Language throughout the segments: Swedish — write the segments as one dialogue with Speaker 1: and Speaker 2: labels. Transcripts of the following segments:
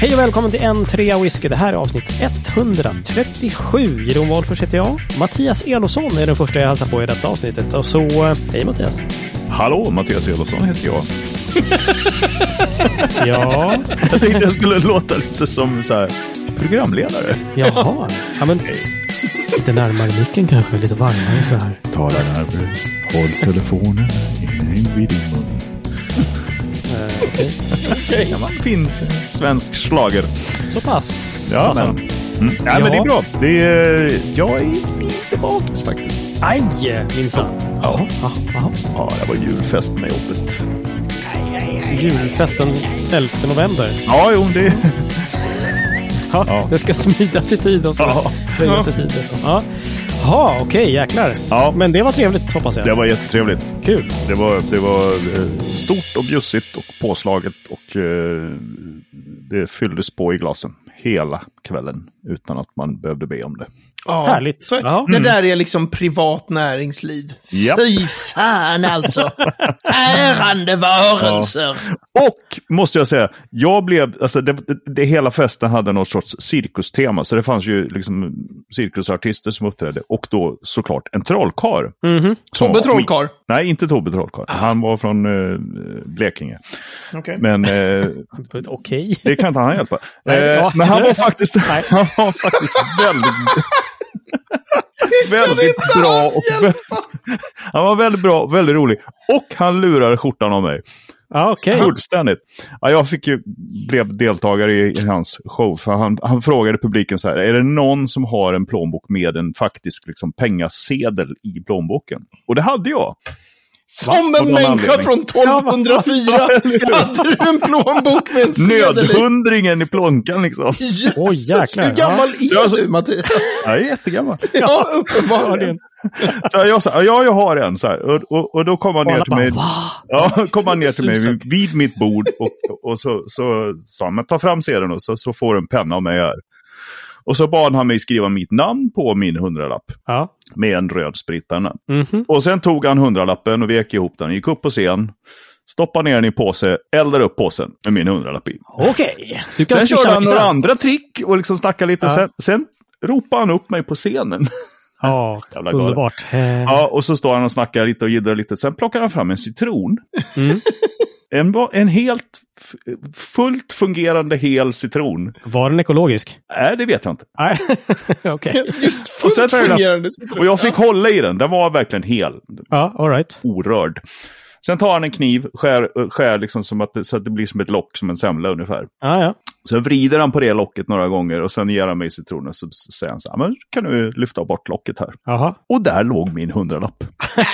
Speaker 1: Hej och välkommen till en trea whisky. Det här är avsnitt 137. Jeroen Wolffers heter jag. Mattias Elofsson är den första jag hälsar på i detta avsnittet. Och så, eh, hej Mattias.
Speaker 2: Hallå, Mattias Elofsson heter jag.
Speaker 1: Ja,
Speaker 2: Jag tänkte jag skulle låta lite som så här, programledare.
Speaker 1: jaha. Ja, men, lite närmare micken kanske, lite varmare så här.
Speaker 2: Tala närmare, håll telefonen in vid din mun.
Speaker 1: Okej,
Speaker 2: Okej, okay. fin svensk slager.
Speaker 1: så pass.
Speaker 2: Ja,
Speaker 1: alltså.
Speaker 2: men, mm. ja, men det är bra. Det är, jag är lite bakis faktiskt.
Speaker 1: Aj, minsann.
Speaker 2: Ja. Ja, det var julfest med jobbet.
Speaker 1: Julfesten 11 november.
Speaker 2: Ja, jo, det...
Speaker 1: Ja,
Speaker 2: Ja.
Speaker 1: Det ska smidas i tid och så.
Speaker 2: Ja.
Speaker 1: Höjas i tid och så. Ja, ja okej, jäklar.
Speaker 2: Ja.
Speaker 1: Men det var trevligt hoppas jag.
Speaker 2: Det var jättetrevligt.
Speaker 1: Kul.
Speaker 2: Det var, det var eh, stort och bjussigt och påslaget och eh, det fylldes på i glasen hela kvällen utan att man behövde be om det.
Speaker 3: Ja.
Speaker 1: Härligt.
Speaker 3: Så
Speaker 1: Ja.
Speaker 3: Det där är liksom privat näringsliv.
Speaker 2: Japp.
Speaker 3: Fy fan alltså. Ärande varelser.
Speaker 2: Och måste jag säga, jag blev, alltså det, det, hela festen hade något sorts cirkustema. Så det fanns ju liksom cirkusartister som uppträdde. Och då såklart en trollkarl.
Speaker 1: Mhm.
Speaker 2: som
Speaker 3: Tobbe Trollkarl.
Speaker 2: Nej, inte Tobbe Trollkarl. Han var från eh, Blekinge.
Speaker 3: Okej.
Speaker 2: Men eh,
Speaker 1: Okej.
Speaker 2: det kan inte han hjälpa.
Speaker 1: Nej,
Speaker 2: Eh,
Speaker 1: ja,
Speaker 2: men han var faktiskt, han var faktiskt väldigt, väldigt bra. Och, han var väldigt bra väldigt rolig. Och han lurade skjortan av mig.
Speaker 1: Ja, okej.
Speaker 2: Fullständigt. Ja, jag fick ju, blev deltagare i, i hans show. För han, han frågade publiken så här, är det någon som har en plånbok med en faktisk liksom, pengasedel i plånboken? Och det hade jag.
Speaker 3: Som en människa
Speaker 2: anledning.
Speaker 3: från 1204 hade du en plånbok med en sedel i.
Speaker 2: Nödhundringen i plånkan liksom.
Speaker 1: Oj, jäklar.
Speaker 3: Hur gammal
Speaker 2: Så jag
Speaker 3: är du Mattias?
Speaker 2: Jag är jättegammal.
Speaker 3: Ja, uppenbarligen.
Speaker 2: Så jag sa, ja, jag har en. Så här. Och, och, och då kom han ner till mig.
Speaker 1: bara,
Speaker 2: Ja, kom han ner till mig vid mitt bord och, och så, så sa han, men ta fram sedeln och så, så får du en penna av mig här. Och så bad han mig skriva mitt namn på min hundralapp
Speaker 1: Ja.
Speaker 2: med en röd sprittarna.
Speaker 1: Mhm.
Speaker 2: Och sen tog han hundralappen och vek ihop den, gick upp på scen, stoppade ner den i påse, eldade upp påsen med min hundralapp i.
Speaker 1: Okej. Du kan
Speaker 2: Sen körde han några andra trick och liksom snackade lite.
Speaker 1: Ja.
Speaker 2: Sen, sen ropade han upp mig på scenen.
Speaker 1: Ja, underbart.
Speaker 2: Ja, och så står han och snackar lite och jiddrar lite. Sen plockar han fram en citron.
Speaker 1: Mm.
Speaker 2: En, en helt fullt fungerande hel citron.
Speaker 1: Var den ekologisk?
Speaker 2: Nej, det vet jag inte.
Speaker 1: Nej, okej.
Speaker 3: Just
Speaker 2: Och
Speaker 3: fullt
Speaker 2: sen-
Speaker 3: fungerande citron.
Speaker 2: Och jag fick hålla i den. Den var verkligen hel.
Speaker 1: Ja, all right.
Speaker 2: Orörd. Sen tar han en kniv, skär, skär liksom som att det, så att det blir som ett lock, som en semla ungefär.
Speaker 1: Ja, ja.
Speaker 2: Sen vrider han på det locket några gånger och sen ger han mig citronen. Så så säger han så här, men kan du lyfta bort locket här?
Speaker 1: Jaha.
Speaker 2: Och där låg min hundralapp.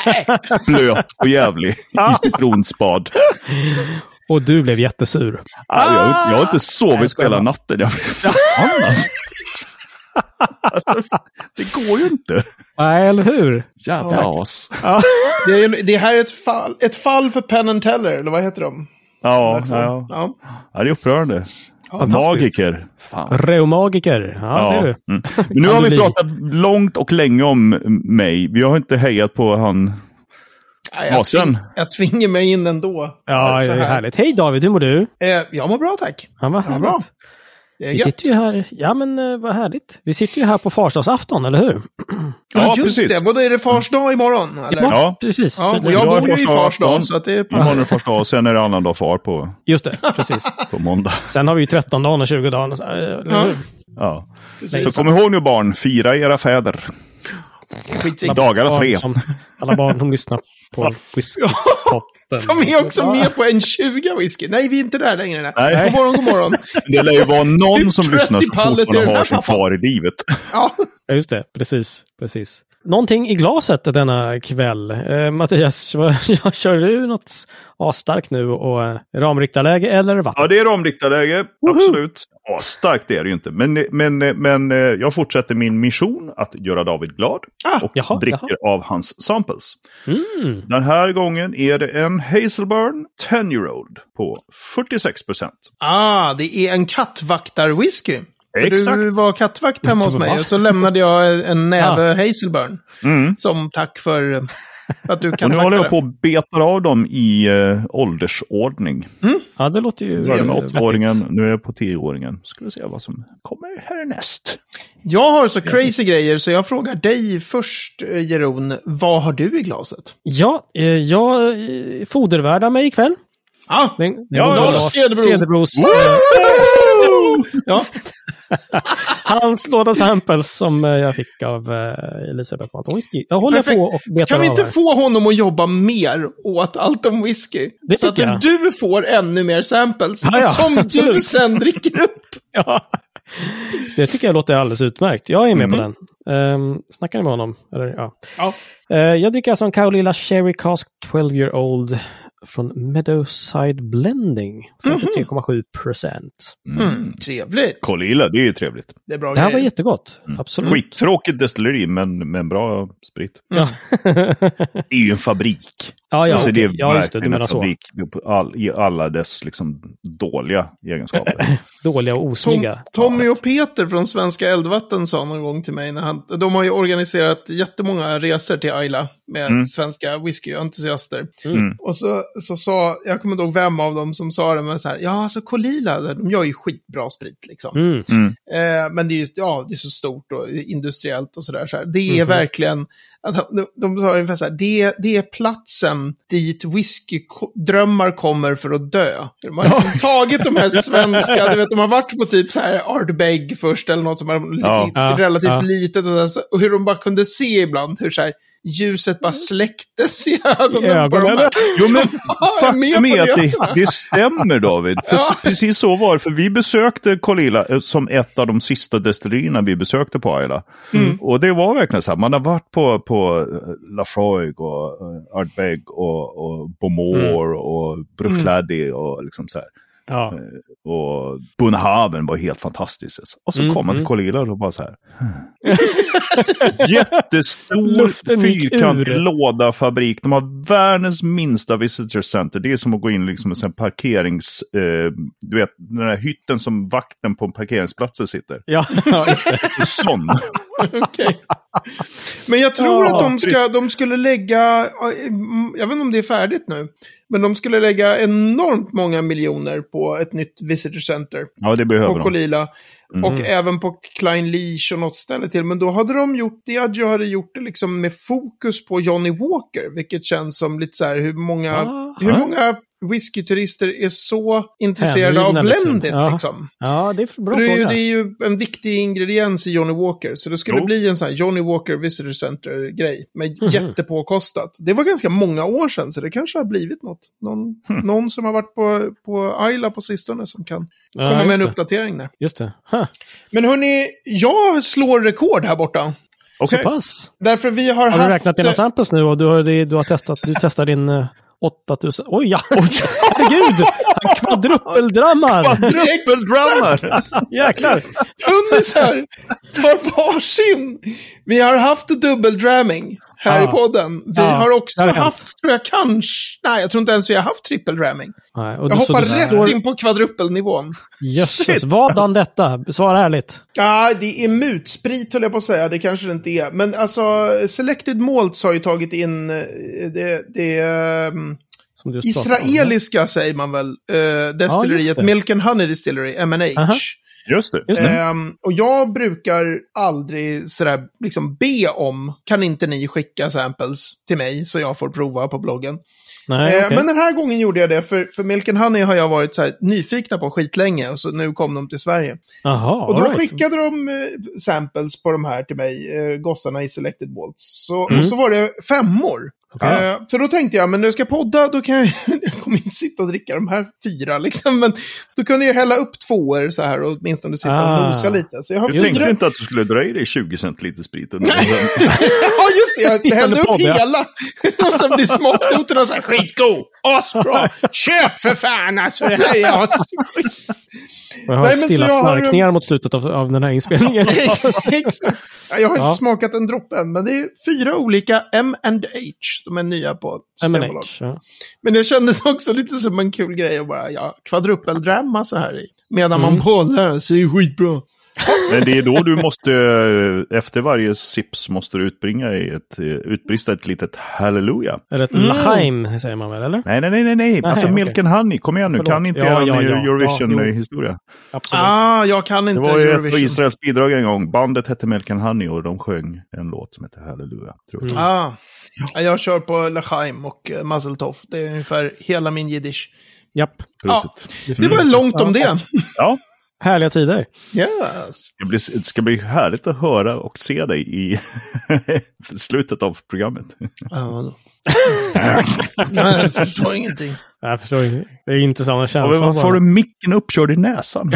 Speaker 2: Blöt och jävlig i citronspad.
Speaker 1: Och du blev jättesur.
Speaker 2: Ah, jag, jag har inte sovit
Speaker 1: Nej,
Speaker 2: hela natten. Jag blev förbannad. alltså, det går ju inte.
Speaker 1: Nej, eller hur?
Speaker 2: Jävla
Speaker 1: Ja.
Speaker 2: as.
Speaker 3: Det, är, det här är ett fall, ett fall för Penn and Teller, eller vad heter de?
Speaker 2: Ja, ja,
Speaker 3: ja.
Speaker 2: ja, det är upprörande. Magiker.
Speaker 1: Reumagiker. Ja, du.
Speaker 2: Mm. Nu har vi
Speaker 1: bli.
Speaker 2: pratat långt och länge om mig. Vi har inte hejat på han.
Speaker 3: Nej,
Speaker 2: Ja,
Speaker 3: jag, tving, jag tvingar mig in ändå.
Speaker 1: Ja, det är
Speaker 3: här.
Speaker 1: härligt. Hej David, hur mår du?
Speaker 3: Eh, jag mår bra tack.
Speaker 1: Ja, vad
Speaker 3: Ja,
Speaker 1: härligt.
Speaker 3: bra. Det är
Speaker 1: Vi
Speaker 3: gött.
Speaker 1: sitter ju här, ja men eh, vad härligt. Vi sitter ju här på farsdagsafton, eller hur?
Speaker 3: Ja,
Speaker 2: Ja,
Speaker 3: just
Speaker 2: precis.
Speaker 3: det. Vadå, är det fars dag imorgon? Eller?
Speaker 1: Ja, precis.
Speaker 3: Ja, och jag
Speaker 2: är
Speaker 3: bor ju i fars dag, så att det
Speaker 2: Imorgon
Speaker 3: passar.
Speaker 2: är det första och sen är det annandag far på,
Speaker 1: Just det, precis.
Speaker 2: på måndag.
Speaker 1: Sen har vi ju 13 dagen och 20 dagen. och så, eh,
Speaker 3: Ja.
Speaker 2: Ja. Så kom ihåg nu barn, fira era fäder.
Speaker 3: Skitviktigt.
Speaker 2: Dagar och tre.
Speaker 1: Som, alla barn som lyssnar på Whiskpotten.
Speaker 3: Som är också med på en 20 whisky. Nej, vi är inte där längre. Nej.
Speaker 2: Nej.
Speaker 3: God morgon, god morgon.
Speaker 2: Det lär ju vara någon
Speaker 3: Hur
Speaker 2: som lyssnar som fortfarande har sin far i livet.
Speaker 3: Ja,
Speaker 1: Ja, just det. Precis, precis. Någonting i glaset denna kväll. Eh, Mattias, kör du något asstarkt nu och eh, ramriktarläge eller vatten?
Speaker 2: Ja, det är ramriktarläge, absolut. Ja, starkt är det ju inte, men, men, men eh, jag fortsätter min mission att göra David glad
Speaker 3: Ah,
Speaker 2: och
Speaker 1: jaha,
Speaker 2: dricker av hans samples.
Speaker 1: Mm.
Speaker 2: Den här gången är det en Hazelburn 10 year old på 46 procent.
Speaker 3: ah, det är en kattvaktar-whisky.
Speaker 2: Exakt.
Speaker 3: Du var kattvakt hemma hos mig och så lämnade jag en näve Hazelburn.
Speaker 2: Mm.
Speaker 3: Som tack för eh, att du
Speaker 2: Och nu håller jag på och betar av dem i eh, åldersordning.
Speaker 1: Ja, det låter ju...
Speaker 2: Jag började med åttaåringen, nu är jag på tioåringen. Ska vi se vad som kommer härnäst.
Speaker 3: Jag har så crazy grejer så jag frågar dig först, eh, Jeroen. Vad har du i glaset?
Speaker 1: Ja, eh, jag fodervärdar mig ikväll.
Speaker 3: Ah,
Speaker 1: Den,
Speaker 2: Ja,
Speaker 1: den
Speaker 3: Lars
Speaker 1: Lars
Speaker 3: Cederbro.
Speaker 1: Cederbros,
Speaker 3: ja.
Speaker 1: hans låda samples som eh, jag fick av eh, Elisabeth Malton Whisky. Jag håller
Speaker 3: Perfekt.
Speaker 1: på och betar
Speaker 3: Kan vi inte få honom att jobba mer åt allt om whisky?
Speaker 1: Det
Speaker 3: så att
Speaker 1: jag.
Speaker 3: du får ännu mer samples
Speaker 1: Ja, ja,
Speaker 3: som du sen dricker upp.
Speaker 1: Ja. Det tycker jag låter alldeles utmärkt. Jag är med på
Speaker 3: Mm.
Speaker 1: den. Um, snackar ni med honom? Eller, ja.
Speaker 3: Ja.
Speaker 1: Eh, jag dricker alltså en Kaolilla Cherry Cask 12 year old från Meadowside Blending. 53,7 procent.
Speaker 3: Mm, trevligt.
Speaker 2: Kolila, det är ju trevligt.
Speaker 3: Det är bra
Speaker 1: Det här var
Speaker 3: grejer.
Speaker 1: jättegott. Absolut.
Speaker 2: Skittråkigt destilleri, men, men bra sprit.
Speaker 1: Ja.
Speaker 2: Det är ju en fabrik.
Speaker 1: ja, ja,
Speaker 2: alltså, det är
Speaker 1: ja, just det. Du menar
Speaker 2: en
Speaker 1: så.
Speaker 2: fabrik på all, i alla dess liksom, dåliga egenskaper.
Speaker 1: Dåliga och
Speaker 3: Tom,
Speaker 1: osnygga.
Speaker 3: Tommy
Speaker 1: Ja,
Speaker 3: och Peter från Svenska Eldvatten sa någon gång till mig, när han, de har ju organiserat jättemånga resor till Ayla med
Speaker 2: Mm.
Speaker 3: svenska whiskyentusiaster.
Speaker 2: Mm.
Speaker 3: Och så, så sa, jag kommer inte ihåg vem av dem som sa det, men så här, ja alltså Kolila, de gör ju skitbra sprit liksom.
Speaker 1: Mm.
Speaker 2: Mm.
Speaker 3: Eh, men det är ju ja, det är så stort och industriellt och sådär. Så här. Det är verkligen, att, de, de sa ungefär så här, det, det är platsen dit whiskydrömmar kommer för att dö. De har liksom tagit de här svenska, du vet, de har varit på typ så här Ardbeg först eller något som är
Speaker 2: Ja.
Speaker 3: relativt
Speaker 1: Ja.
Speaker 3: litet. Och, så- och hur de bara kunde se ibland hur så här, ljuset bara släcktes i ögonen,
Speaker 1: I ögonen.
Speaker 3: här.
Speaker 2: Jo, men
Speaker 3: Ja, är med
Speaker 2: faktum är att det, det stämmer David. För
Speaker 3: Ja.
Speaker 2: precis så var det. För vi besökte Kolila eh, som ett av de sista destillerierna vi besökte på Ayla.
Speaker 3: Mm.
Speaker 2: Och det var verkligen så här. Man har varit på, på eh, Lafroig och uh, Ardbeg och, och Beaumont och Bruichladdich och liksom så här.
Speaker 1: Ja.
Speaker 2: Och Bunhaven var helt fantastiskt. alltså. Och så
Speaker 1: Mm,
Speaker 2: kom man till
Speaker 1: mm.
Speaker 2: Kolila och bara så här. Jättestor fyrkantig lådafabrik. De har världens minsta visitor center. Det är som att gå in liksom i en parkerings... Eh, du vet, den där hytten som vakten på parkeringsplatser sitter.
Speaker 1: Ja, ja, just det.
Speaker 2: Sån.
Speaker 3: Okej. Men jag tror
Speaker 1: Ja,
Speaker 3: att de, ska, de skulle lägga, mm, jag vet inte om det är färdigt nu, men de skulle lägga enormt många miljoner på ett nytt visitor center
Speaker 2: Ja, det behöver
Speaker 3: på. Kolila.
Speaker 2: Mm.
Speaker 3: Och även på Klein Leash och något ställe till. Men då hade de gjort, Diageo hade gjort det liksom med fokus på Johnny Walker. Vilket känns som lite så här hur många,
Speaker 1: Ah.
Speaker 3: hur många whiskyturister är så intresserade av
Speaker 1: liksom.
Speaker 3: blended
Speaker 1: Ja.
Speaker 3: liksom.
Speaker 1: Ja, det är bra
Speaker 3: det, är ju, det är ju en viktig ingrediens i Johnny Walker. Så det skulle
Speaker 2: Jo.
Speaker 3: bli en sån här Johnny Walker Visitor Center-grej. Med
Speaker 1: Mhm.
Speaker 3: jättepåkostat. Det var ganska många år sedan, så det kanske har blivit något. Någon,
Speaker 2: Hmm.
Speaker 3: någon som har varit på, på Ayla på sistone som kan
Speaker 1: Ja,
Speaker 3: komma med en
Speaker 1: det.
Speaker 3: uppdatering där.
Speaker 1: Just det. Ha,
Speaker 3: Men hörni, jag slår rekord här borta.
Speaker 2: Okej.
Speaker 1: Så pass.
Speaker 3: Därför vi har,
Speaker 1: Har
Speaker 3: haft...
Speaker 1: du räknat dina samples nu och du har, du har testat, du testar din eh, 8000. Oj, ja! Herregud! Han kvadruppeldrammar!
Speaker 2: Dubbeldrummar!
Speaker 1: Jäklar!
Speaker 3: Tunnisar tar varsin. Vi har haft dubbeldramming här
Speaker 1: Ja.
Speaker 3: i podden. Vi
Speaker 1: Ja,
Speaker 3: har också
Speaker 1: har hänt.
Speaker 3: haft, tror jag kanske, nej jag tror inte ens vi har haft
Speaker 1: och
Speaker 3: Jag hoppar rätt
Speaker 1: slår-
Speaker 3: in på kvadruppelnivån.
Speaker 1: Jösses, vadan detta? Svara ärligt.
Speaker 3: Ja, det är mutsprit höll jag på att säga, det kanske det inte är. Men alltså, Selected Malts har ju tagit in eh, det, det
Speaker 1: just pratade om.
Speaker 3: israeliska, säger man väl, eh, destilleriet
Speaker 1: det.
Speaker 3: Milk and Honey Distillery, M&H.
Speaker 1: Aha.
Speaker 2: Just det.
Speaker 1: Just det.
Speaker 3: Ehm, och jag brukar aldrig sådär liksom be om, kan inte ni skicka samples till mig så jag får prova på bloggen.
Speaker 1: Nej,
Speaker 3: Eh,
Speaker 1: okej.
Speaker 3: Men den här gången gjorde jag det, för, för Milk and Honey har jag varit så här nyfikna på skitlänge och så nu kom de till Sverige.
Speaker 1: Jaha,
Speaker 3: Och då
Speaker 1: right.
Speaker 3: skickade de eh, samples på de här till mig, eh, gossarna i Selected Malts. Så,
Speaker 1: Mm.
Speaker 3: Och så var det femmor.
Speaker 1: Okej.
Speaker 3: Eh, så då tänkte jag, men jag ska podda, då kan jag, jag kommer inte sitta och dricka de här fyra liksom. Men då kunde jag hälla upp tvåor så här och åtminstone sitta
Speaker 1: Ah.
Speaker 3: och nosa lite. Så jag har
Speaker 2: Jag tänkte
Speaker 3: fyra.
Speaker 2: inte att du skulle dra i dig 20 centiliter sprit.
Speaker 3: ja, just det. Jag hällde upp
Speaker 1: podd, ja.
Speaker 3: hela. och sen blir smaknoterna så här skitgod. Asbra. Köp för fan alltså. Det här är asschysst.
Speaker 1: Jag hör
Speaker 3: Nej,
Speaker 1: stilla
Speaker 3: jag har-
Speaker 1: snarkningar mot slutet av, av den här inspelningen.
Speaker 3: Jag har inte
Speaker 1: Ja.
Speaker 3: smakat en droppe än, men det är fyra olika M&H. De är nya på Systembolaget.
Speaker 1: Ja.
Speaker 3: Men det kändes också lite som en kul grej att bara ja, kvadrupeldramma så här i. Medan
Speaker 1: Mm.
Speaker 3: man bollar, så är det skitbra.
Speaker 2: Men det är då du måste, eh, efter varje sips måste du utbringa i ett, eh, utbrista ett litet halleluja.
Speaker 1: Eller ett
Speaker 3: Mm.
Speaker 1: Laheim säger man väl, eller?
Speaker 2: Nej, nej, nej, nej, nej. alltså
Speaker 1: okej.
Speaker 2: Milk and Honey, kom igen nu,
Speaker 1: Förlåt.
Speaker 2: kan inte
Speaker 1: Ja,
Speaker 2: er
Speaker 1: ja, ja. Ja, jo.
Speaker 2: Eurovision-historia.
Speaker 1: Absolut.
Speaker 3: Ah, jag kan
Speaker 2: det
Speaker 3: inte
Speaker 2: var ju ett av
Speaker 3: Eurovision.
Speaker 2: Israels bidrag en gång. Bandet hette Milk and Honey och de sjöng en låt som heter Halleluja. Tror jag.
Speaker 1: Mm.
Speaker 3: Ah, Ja, jag kör på Lachaim och uh, Mazel Tov. Det är ungefär hela min jiddisch.
Speaker 1: Japp.
Speaker 2: Prosit.
Speaker 3: Det var långt om det.
Speaker 2: Ja,
Speaker 1: Härliga tider.
Speaker 3: Yes.
Speaker 2: det, blir, det ska bli härligt att höra och se dig i slutet av programmet.
Speaker 3: Ja, Nej, jag förstår ingenting.
Speaker 1: Jag förstår inte. Det är inte samma
Speaker 2: Ja,
Speaker 1: känsla.
Speaker 2: men varför har du micken uppkörd i näsan?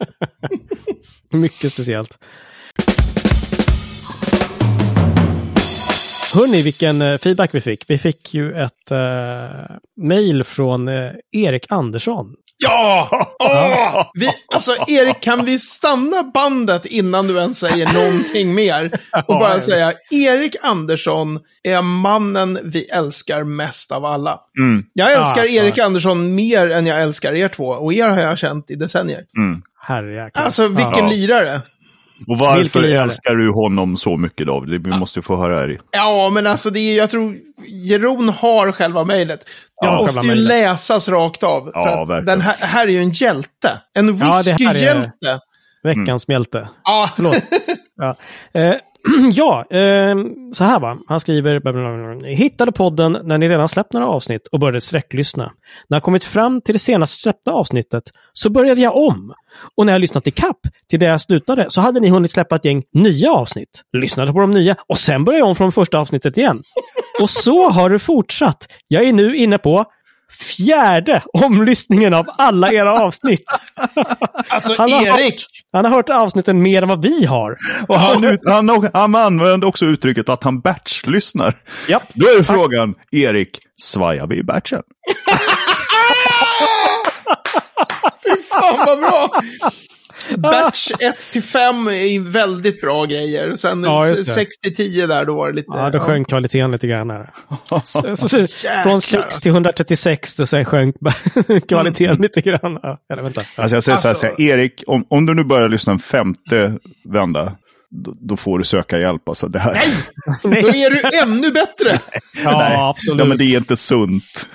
Speaker 1: Mycket speciellt. Hörni, vilken eh, feedback vi fick. Vi fick ju ett uh, mail från eh, Erik Andersson.
Speaker 3: Ja! Åh! Vi, alltså, Erik, kan vi stanna bandet innan du ens säger någonting mer? Och bara
Speaker 1: Ja,
Speaker 3: säga, Erik Andersson är mannen vi älskar mest av alla.
Speaker 2: Mm,
Speaker 3: Jag älskar
Speaker 1: alltså.
Speaker 3: Erik Andersson mer än jag älskar er två. Och er har jag känt i decennier.
Speaker 2: mm.
Speaker 3: Alltså, vilken
Speaker 2: Ja.
Speaker 3: lirare.
Speaker 2: Och varför älskar du honom så mycket David? Vi måste ju få höra här.
Speaker 3: Ja, men alltså, det är, jag tror Jeroen har själva mejlet. Det
Speaker 1: Ja,
Speaker 3: måste ju
Speaker 1: mejlet.
Speaker 3: läsas rakt av.
Speaker 2: Ja, verkligen.
Speaker 3: den här, här är ju en hjälte. En whiskyhjälte.
Speaker 1: Veckans mjälte.
Speaker 3: Ja,
Speaker 1: Förlåt. ja, eh, ja eh, så här va. Han skriver, hittade podden när ni redan släppt några avsnitt och började sträcklyssna. När jag kommit fram till det senast släppta avsnittet så började jag om. Och när jag lyssnat i kapp till det jag slutade så hade ni hunnit släppa ett gäng nya avsnitt. Lyssnade på de nya och sen började jag om från första avsnittet igen. Och så har det fortsatt. Jag är nu inne på fjärde omlyssningen av alla era avsnitt.
Speaker 3: alltså
Speaker 1: Han har-
Speaker 3: Erik.
Speaker 1: Han har hört avsnitten mer än vad vi har.
Speaker 2: Och han, ut, han, han använde också uttrycket att han batch-lyssnar.
Speaker 1: Japp.
Speaker 2: Då är frågan, Erik, svajar vi i batchen?
Speaker 3: Fy fan vad bra! Batch 1 till 5 är väldigt bra grejer. Sen
Speaker 1: Ja, just det.
Speaker 3: 6 till 10 där, då var det lite...
Speaker 1: Ja, då sjönk kvaliteten lite grann här. Så, så, så, från 6 till 136 och sen sjönk kvaliteten lite grann. Ja, eller vänta.
Speaker 2: Alltså jag säger så här,
Speaker 3: Alltså-
Speaker 2: så här, Erik, om, om du nu börjar lyssna en femte vända, då, då får du söka hjälp. Alltså det här.
Speaker 3: Nej! Då är du ännu bättre!
Speaker 1: Ja,
Speaker 2: Nej,
Speaker 1: absolut.
Speaker 2: Ja, men det är inte sunt.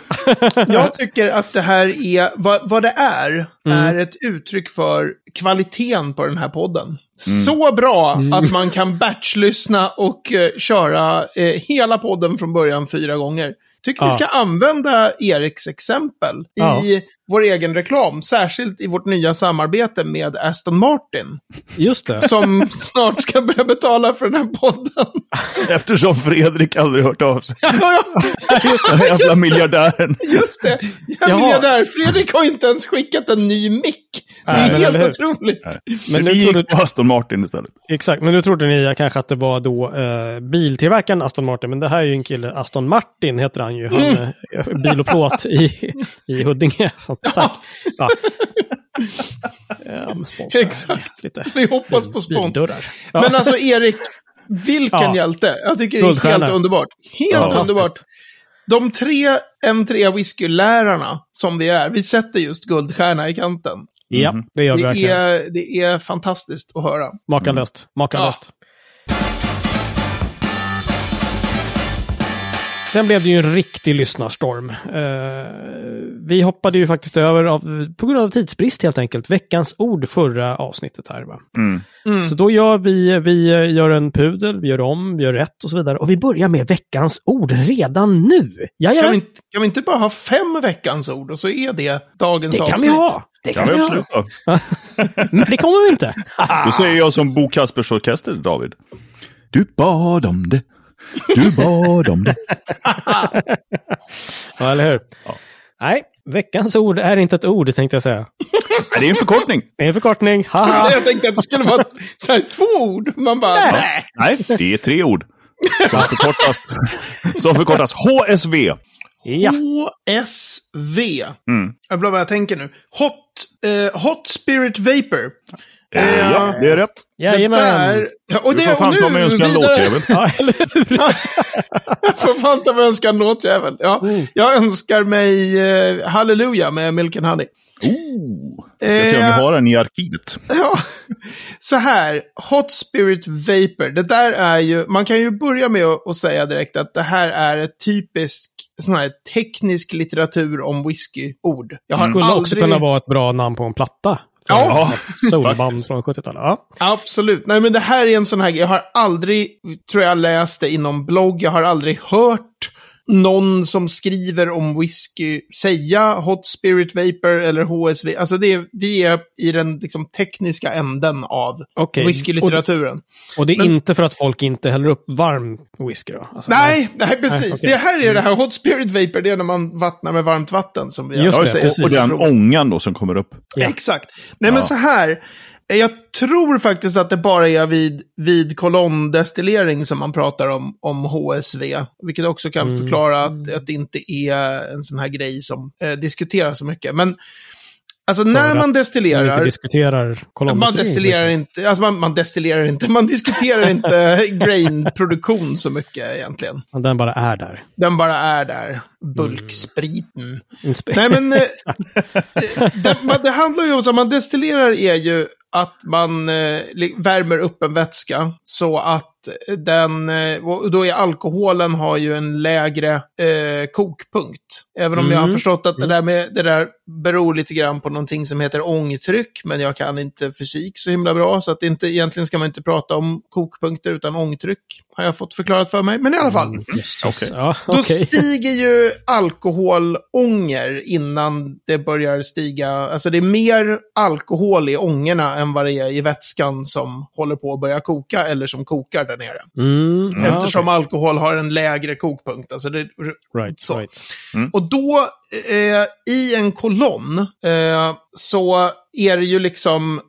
Speaker 3: Jag tycker att det här är, vad, vad det är,
Speaker 1: Mm.
Speaker 3: är ett uttryck för kvaliteten på den här podden. Så bra
Speaker 1: Mm.
Speaker 3: att man kan batchlyssna och eh, köra eh, hela podden från början fyra gånger. Tycker vi
Speaker 1: Ja.
Speaker 3: ska använda Eriks exempel
Speaker 1: Ja.
Speaker 3: i vår egen reklam, särskilt i vårt nya samarbete med Aston Martin,
Speaker 1: Just det.
Speaker 3: som snart ska börja betala för den här podden.
Speaker 2: Eftersom Fredrik aldrig hört av sig.
Speaker 3: ja, ja,
Speaker 1: Just
Speaker 2: Den
Speaker 1: det.
Speaker 2: jävla miljardären.
Speaker 3: just det. Jag
Speaker 1: Jaha.
Speaker 3: miljardär Fredrik har inte ens skickat en ny mick. Det
Speaker 1: Nej,
Speaker 3: är
Speaker 1: men
Speaker 3: helt otroligt.
Speaker 1: Men
Speaker 2: Men
Speaker 1: nu
Speaker 2: gick på Aston Martin istället.
Speaker 1: exakt, men nu trodde ni kanske att det var då eh, biltillverkaren Aston Martin, men det här är ju en kille, Aston Martin heter han ju. Han
Speaker 3: Mm.
Speaker 1: eh, bil och plåt i, i Huddinge. Tack. Ja. Ja,
Speaker 3: Exakt.
Speaker 1: Lite
Speaker 3: Vi hoppas på spons.
Speaker 1: Ja.
Speaker 3: Men alltså Erik, vilken
Speaker 1: Ja.
Speaker 3: hjälte. Jag tycker det är helt underbart. Helt
Speaker 2: Ja,
Speaker 3: underbart. De tre M3 whiskylärarna som vi är, vi sätter just guldstjärna i kanten.
Speaker 1: Ja, det gör vi
Speaker 3: Det
Speaker 1: verkligen.
Speaker 3: är, det är fantastiskt att höra.
Speaker 1: Makalöst. Makalöst. Sen blev det ju en riktig lyssnarstorm. Eh, vi hoppade ju faktiskt över, av, på grund av tidsbrist helt enkelt, veckans ord förra avsnittet här. Va?
Speaker 2: Mm.
Speaker 3: Mm.
Speaker 1: Så då gör vi, vi gör en pudel, vi gör om, vi gör rätt och så vidare. Och vi börjar med veckans ord redan nu.
Speaker 3: Kan vi, inte, kan vi inte bara ha fem veckans ord och så är det dagens
Speaker 1: det kan
Speaker 3: avsnitt?
Speaker 1: vi ha. Det
Speaker 2: kan
Speaker 1: kan
Speaker 2: vi absolut ha.
Speaker 1: Men det kommer vi inte.
Speaker 2: Då säger jag som Bo Kaspers Orkester, David. Du bad om det. Du bad om det.
Speaker 1: Ja, eller hur?
Speaker 2: Ja.
Speaker 1: Nej, veckans ord är inte ett ord tänkte jag säga.
Speaker 2: Nej, det är en förkortning.
Speaker 1: Det är en förkortning. Haha.
Speaker 3: Jag tänkte att det skulle vara så här, två ord. Man bara,
Speaker 1: Nej.
Speaker 3: nej.
Speaker 2: Nej, det är tre ord. Som förkortas, som förkortas HSV.
Speaker 1: Ja.
Speaker 3: HSV.
Speaker 2: Mm.
Speaker 3: Jag blir vad jag tänker nu. Hot, eh, hot Spirit Vapor.
Speaker 2: Eh, ja, det är rätt.
Speaker 3: Det
Speaker 1: Jajamän.
Speaker 3: där, och
Speaker 2: Du
Speaker 3: det,
Speaker 2: får fan ta mig och
Speaker 3: nu
Speaker 2: önska en
Speaker 3: vidare-
Speaker 2: låtjävel.
Speaker 1: Ja, eller hur?
Speaker 3: Jag får fan ta mig och önska en låtjävel. Ja,
Speaker 1: Mm.
Speaker 3: Jag önskar mig uh, Halleluja med Milk and Honey.
Speaker 2: Oh. Ska se om vi
Speaker 3: Eh,
Speaker 2: har den i arkivet.
Speaker 3: Ja, så här. Hot Spirit Vapor. Det där är ju, man kan ju börja med att säga direkt att det här är ett typiskt sån här teknisk litteratur om whisky-ord. Jag har
Speaker 1: Det skulle också
Speaker 3: aldrig...
Speaker 1: kunna vara ett bra namn på en platta.
Speaker 3: Ja.
Speaker 1: Soulband från 70-talet. Ja.
Speaker 3: Absolut. Nej, men det här är en sån här. Jag har aldrig, tror jag, läst det inom blogg. Jag har aldrig hört någon som skriver om whisky säga Hot Spirit Vapor eller HSV. Alltså det är, vi är i den liksom, tekniska änden av
Speaker 1: Okej.
Speaker 3: whiskylitteraturen.
Speaker 1: Och, och det är
Speaker 3: Men-
Speaker 1: inte för att folk inte häller upp varm whisky då? Alltså,
Speaker 3: Nej, nej, precis.
Speaker 1: Nej, okej.
Speaker 3: Det här är det här Hot Spirit Vapor, det är när man vattnar med varmt vatten som vi
Speaker 1: Just
Speaker 3: alltid
Speaker 1: det,
Speaker 3: säger.
Speaker 1: precis.
Speaker 2: Och den ångan då som kommer upp.
Speaker 1: Ja.
Speaker 3: Exakt. Nej, men
Speaker 2: Ja.
Speaker 3: så här. Eh, Jag tror faktiskt att det bara är vid, vid kolonndestillering som man pratar om, om HSV. Vilket också kan
Speaker 1: Mm.
Speaker 3: förklara att, att det inte är en sån här grej som eh, diskuteras så mycket. Men alltså när man
Speaker 1: att Man inte
Speaker 3: destillerar...
Speaker 1: diskuterar
Speaker 3: Man
Speaker 1: kolondestillering.
Speaker 3: destillerar inte, alltså man, man destillerar inte, man diskuterar inte grainproduktion så mycket egentligen.
Speaker 1: Den bara är där.
Speaker 3: Den bara är där, bulkspriten.
Speaker 1: En spe-
Speaker 3: Nej men, eh, det, man, det handlar ju om, att man destillerar är ju att man eh, värmer upp en vätska så att den, eh, och då är alkoholen har ju en lägre eh, kokpunkt. Även om jag har
Speaker 1: Mm.
Speaker 3: förstått att det där, med, det där beror lite grann på någonting som heter ångtryck, men jag kan inte fysik så himla bra, så att inte, egentligen ska man inte prata om kokpunkter utan ångtryck, har jag fått förklarat för mig. Men i alla fall.
Speaker 1: Mm, jösses.
Speaker 2: Okej.
Speaker 1: Ja,
Speaker 3: Då
Speaker 1: okej.
Speaker 3: stiger ju alkoholånger innan det börjar stiga. Alltså det är mer alkohol i ångorna än vad det är i vätskan som håller på att börja koka eller som kokar där nere.
Speaker 1: Mm, ja,
Speaker 3: Eftersom alkohol har en lägre kokpunkt. Alltså det.
Speaker 1: Right,
Speaker 3: så.
Speaker 1: right.
Speaker 3: och då, eh, i en kolonn, eh, så är det ju liksom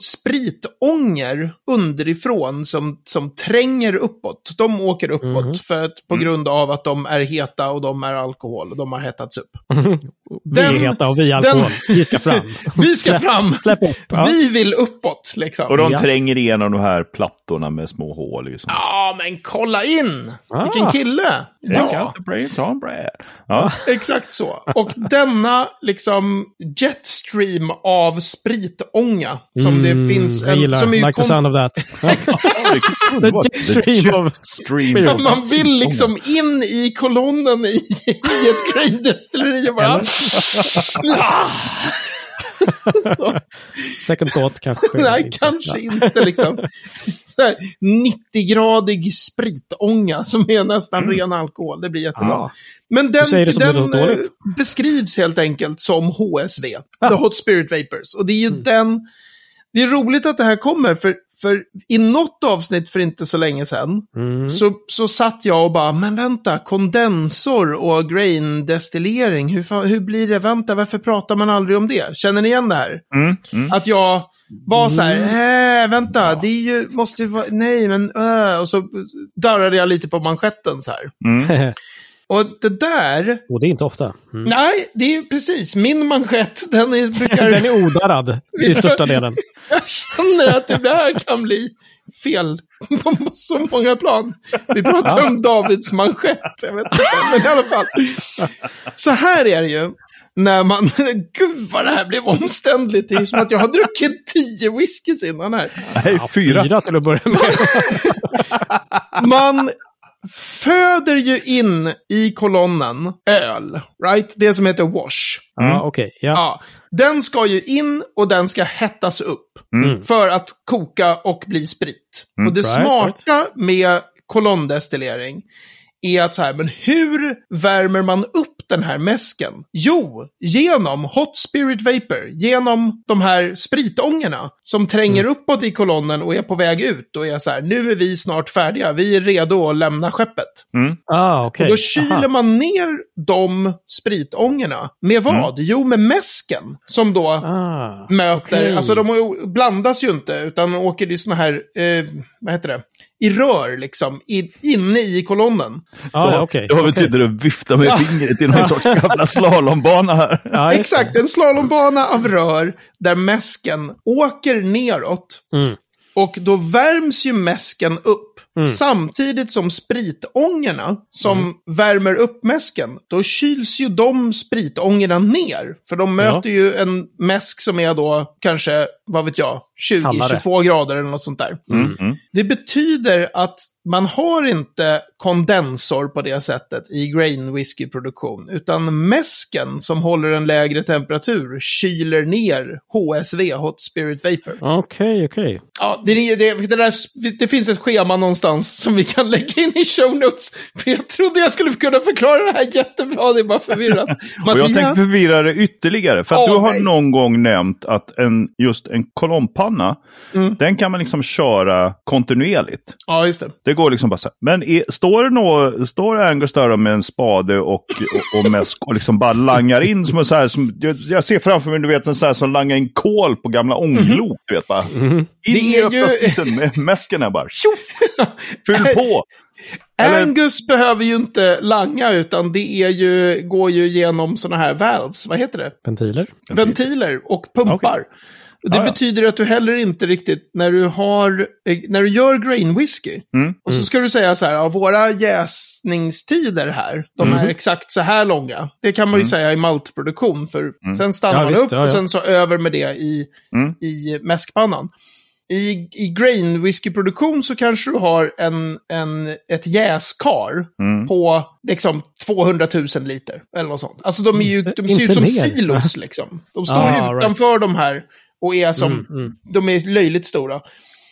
Speaker 3: spritånger underifrån som, som tränger uppåt. De åker uppåt
Speaker 1: Mhm.
Speaker 3: för att, på grund av att de är heta och de är alkohol. Och de har hettats upp.
Speaker 1: Vi är
Speaker 3: Den-
Speaker 1: heta och vi är alkohol. Vi ska fram.
Speaker 3: Vi ska fram!
Speaker 1: Släpp upp. Ja.
Speaker 3: Vi vill uppåt, liksom.
Speaker 2: Och de
Speaker 1: Ja.
Speaker 2: tränger igenom de här plattorna med små hål i. Som...
Speaker 3: Ja, men kolla in!
Speaker 1: Ah.
Speaker 3: Vilken kille! Ja. exakt så. Och denna liksom jetstream av spritånga som det finns
Speaker 1: Mm, Jag gillar
Speaker 3: som är ju
Speaker 1: like the sound of that.
Speaker 2: The
Speaker 1: jet stream of
Speaker 2: stream
Speaker 1: of-
Speaker 3: Man vill liksom in i kolonnen i, i ett grain destilleri och bara...
Speaker 1: Eller?
Speaker 3: Ah! Så.
Speaker 1: Second thought kanske.
Speaker 3: Nej,
Speaker 1: inte.
Speaker 3: kanske inte liksom. Så här, 90-gradig spritånga som är nästan ren alkohol. Det blir jättebra.
Speaker 1: Ja.
Speaker 3: Men den, den eh, beskrivs helt enkelt som HSV.
Speaker 1: Ah.
Speaker 3: The Hot Spirit Vapors. Och det är ju
Speaker 1: Mm.
Speaker 3: den... Det är roligt att det här kommer, för, för i något avsnitt för inte så länge sedan
Speaker 1: Mm.
Speaker 3: så, så satt jag och bara, men vänta, kondensor och grain destillering, hur, hur blir det? Vänta, varför pratar man aldrig om det? Känner ni igen det här?
Speaker 2: Mm, mm.
Speaker 3: Att jag var så
Speaker 1: Mm.
Speaker 3: här, äh, vänta, det är ju, måste ju vara, nej men, äh, och så darrade jag lite på manschetten så här. Och det där,
Speaker 1: Och det är inte ofta. Mm.
Speaker 3: nej, det är ju precis, min manschett, den är, brukar,
Speaker 1: Den är odarrad till största delen.
Speaker 3: jag känner att det där kan bli fel på så många plan. Vi pratar om Davids manschett, jag vet inte, men i alla fall. Så här är det ju. När man, gud vad det här blev omständligt. Det är som att jag har druckit tio whiskys innan här.
Speaker 2: Nej, fyra.
Speaker 1: Fyra till att börja med.
Speaker 3: Man föder ju in i kolonnen öl, right? Det som heter wash.
Speaker 1: Ja, okej. Ja.
Speaker 3: Ja. Den ska ju in och den ska hettas upp.
Speaker 1: Mm.
Speaker 3: För att koka och bli sprit. och det
Speaker 1: right,
Speaker 3: smarta med kolonndestillering är att så här, men hur värmer man upp den här mäsken? Jo, genom hot spirit vapor, genom de här spritångorna som tränger uppåt i kolonnen och är på väg ut och är så här, nu är vi snart färdiga, vi är redo att lämna skeppet.
Speaker 1: Ah, okej.
Speaker 3: Och då kyler
Speaker 1: Aha.
Speaker 3: man ner de spritångorna. Med vad? Jo, med mäsken. Som då
Speaker 1: Ah,
Speaker 3: möter,
Speaker 1: okej.
Speaker 3: alltså de blandas ju inte, utan åker i såna här, eh, vad heter det, i rör liksom, i, inne i kolonnen.
Speaker 1: Ja,
Speaker 2: då,
Speaker 1: okej.
Speaker 2: då har vi
Speaker 1: okej.
Speaker 2: sitter och viftar med fingret i någon sorts gamla slalombana här.
Speaker 1: Det.
Speaker 3: Exakt, en slalombana av rör där mäsken åker neråt.
Speaker 1: Mm.
Speaker 3: Och då värms ju mäsken upp.
Speaker 1: Mm.
Speaker 3: Samtidigt som spritångorna som värmer upp mäsken, då kyls ju de spritångorna ner. För de möter ju en mäsk som är då kanske, vad vet jag,
Speaker 1: Kallare.
Speaker 3: 20-22 grader eller något sånt där.
Speaker 2: Mm. Mm.
Speaker 3: Det betyder att man har inte kondensor på det sättet i grain whisky-produktion, utan mäsken som håller en lägre temperatur kyler ner HSV, Hot Spirit Vapor.
Speaker 1: Okej, okej.
Speaker 3: Ja, det, det, det, där, det finns ett schema någonstans som vi kan lägga in i show notes. För jag trodde jag skulle kunna förklara det här jättebra, det är bara förvirrat.
Speaker 2: Och jag tänkte förvirra det ytterligare. För att
Speaker 3: Åh,
Speaker 2: du har
Speaker 3: nej.
Speaker 2: någon gång nämnt att en, just en kolonnpanna,
Speaker 3: Mm.
Speaker 2: den kan man liksom köra kontinuerligt.
Speaker 3: Ja, just det.
Speaker 2: Det går liksom bara så här. Men är, står, det nå, står Angus där med en spade och, och, och mäsk och liksom bara langar in som en så här, som, jag, jag ser framför mig, du vet, en så här som langar in kol på gamla ånglok, du vet bara.
Speaker 1: Mhm.
Speaker 2: In
Speaker 3: Det
Speaker 2: i
Speaker 3: är
Speaker 2: öppna
Speaker 3: ju-
Speaker 2: spisen med mäsken här bara. Tjoff! Fyll på! Eller-
Speaker 3: Angus behöver ju inte langa, utan det är ju, går ju genom sådana här valves, vad heter det?
Speaker 1: Ventiler?
Speaker 3: Ventiler och pumpar. Det
Speaker 2: Ja, ja.
Speaker 3: betyder att du heller inte riktigt, när du har, när du gör grain whisky,
Speaker 2: Mm.
Speaker 3: och så ska du säga så här, ja, våra jäsningstider här, de är
Speaker 1: Mhm.
Speaker 3: exakt så här långa. Det kan man ju säga i maltproduktion, för sen stannar
Speaker 1: Ja,
Speaker 3: man
Speaker 1: visst,
Speaker 3: upp
Speaker 1: ja,
Speaker 3: och sen så över med det i,
Speaker 2: Mm.
Speaker 3: i mäskpannan. I, I grain whiskyproduktion så kanske du har en, en, ett jäskar
Speaker 2: Mm.
Speaker 3: på liksom 200 000 liter. Eller något sånt. Alltså de, är ju, de ser ut som
Speaker 1: mer.
Speaker 3: silos liksom. De står
Speaker 1: Ah,
Speaker 3: utanför de här och är som,
Speaker 1: Mm, mm.
Speaker 3: de är löjligt stora.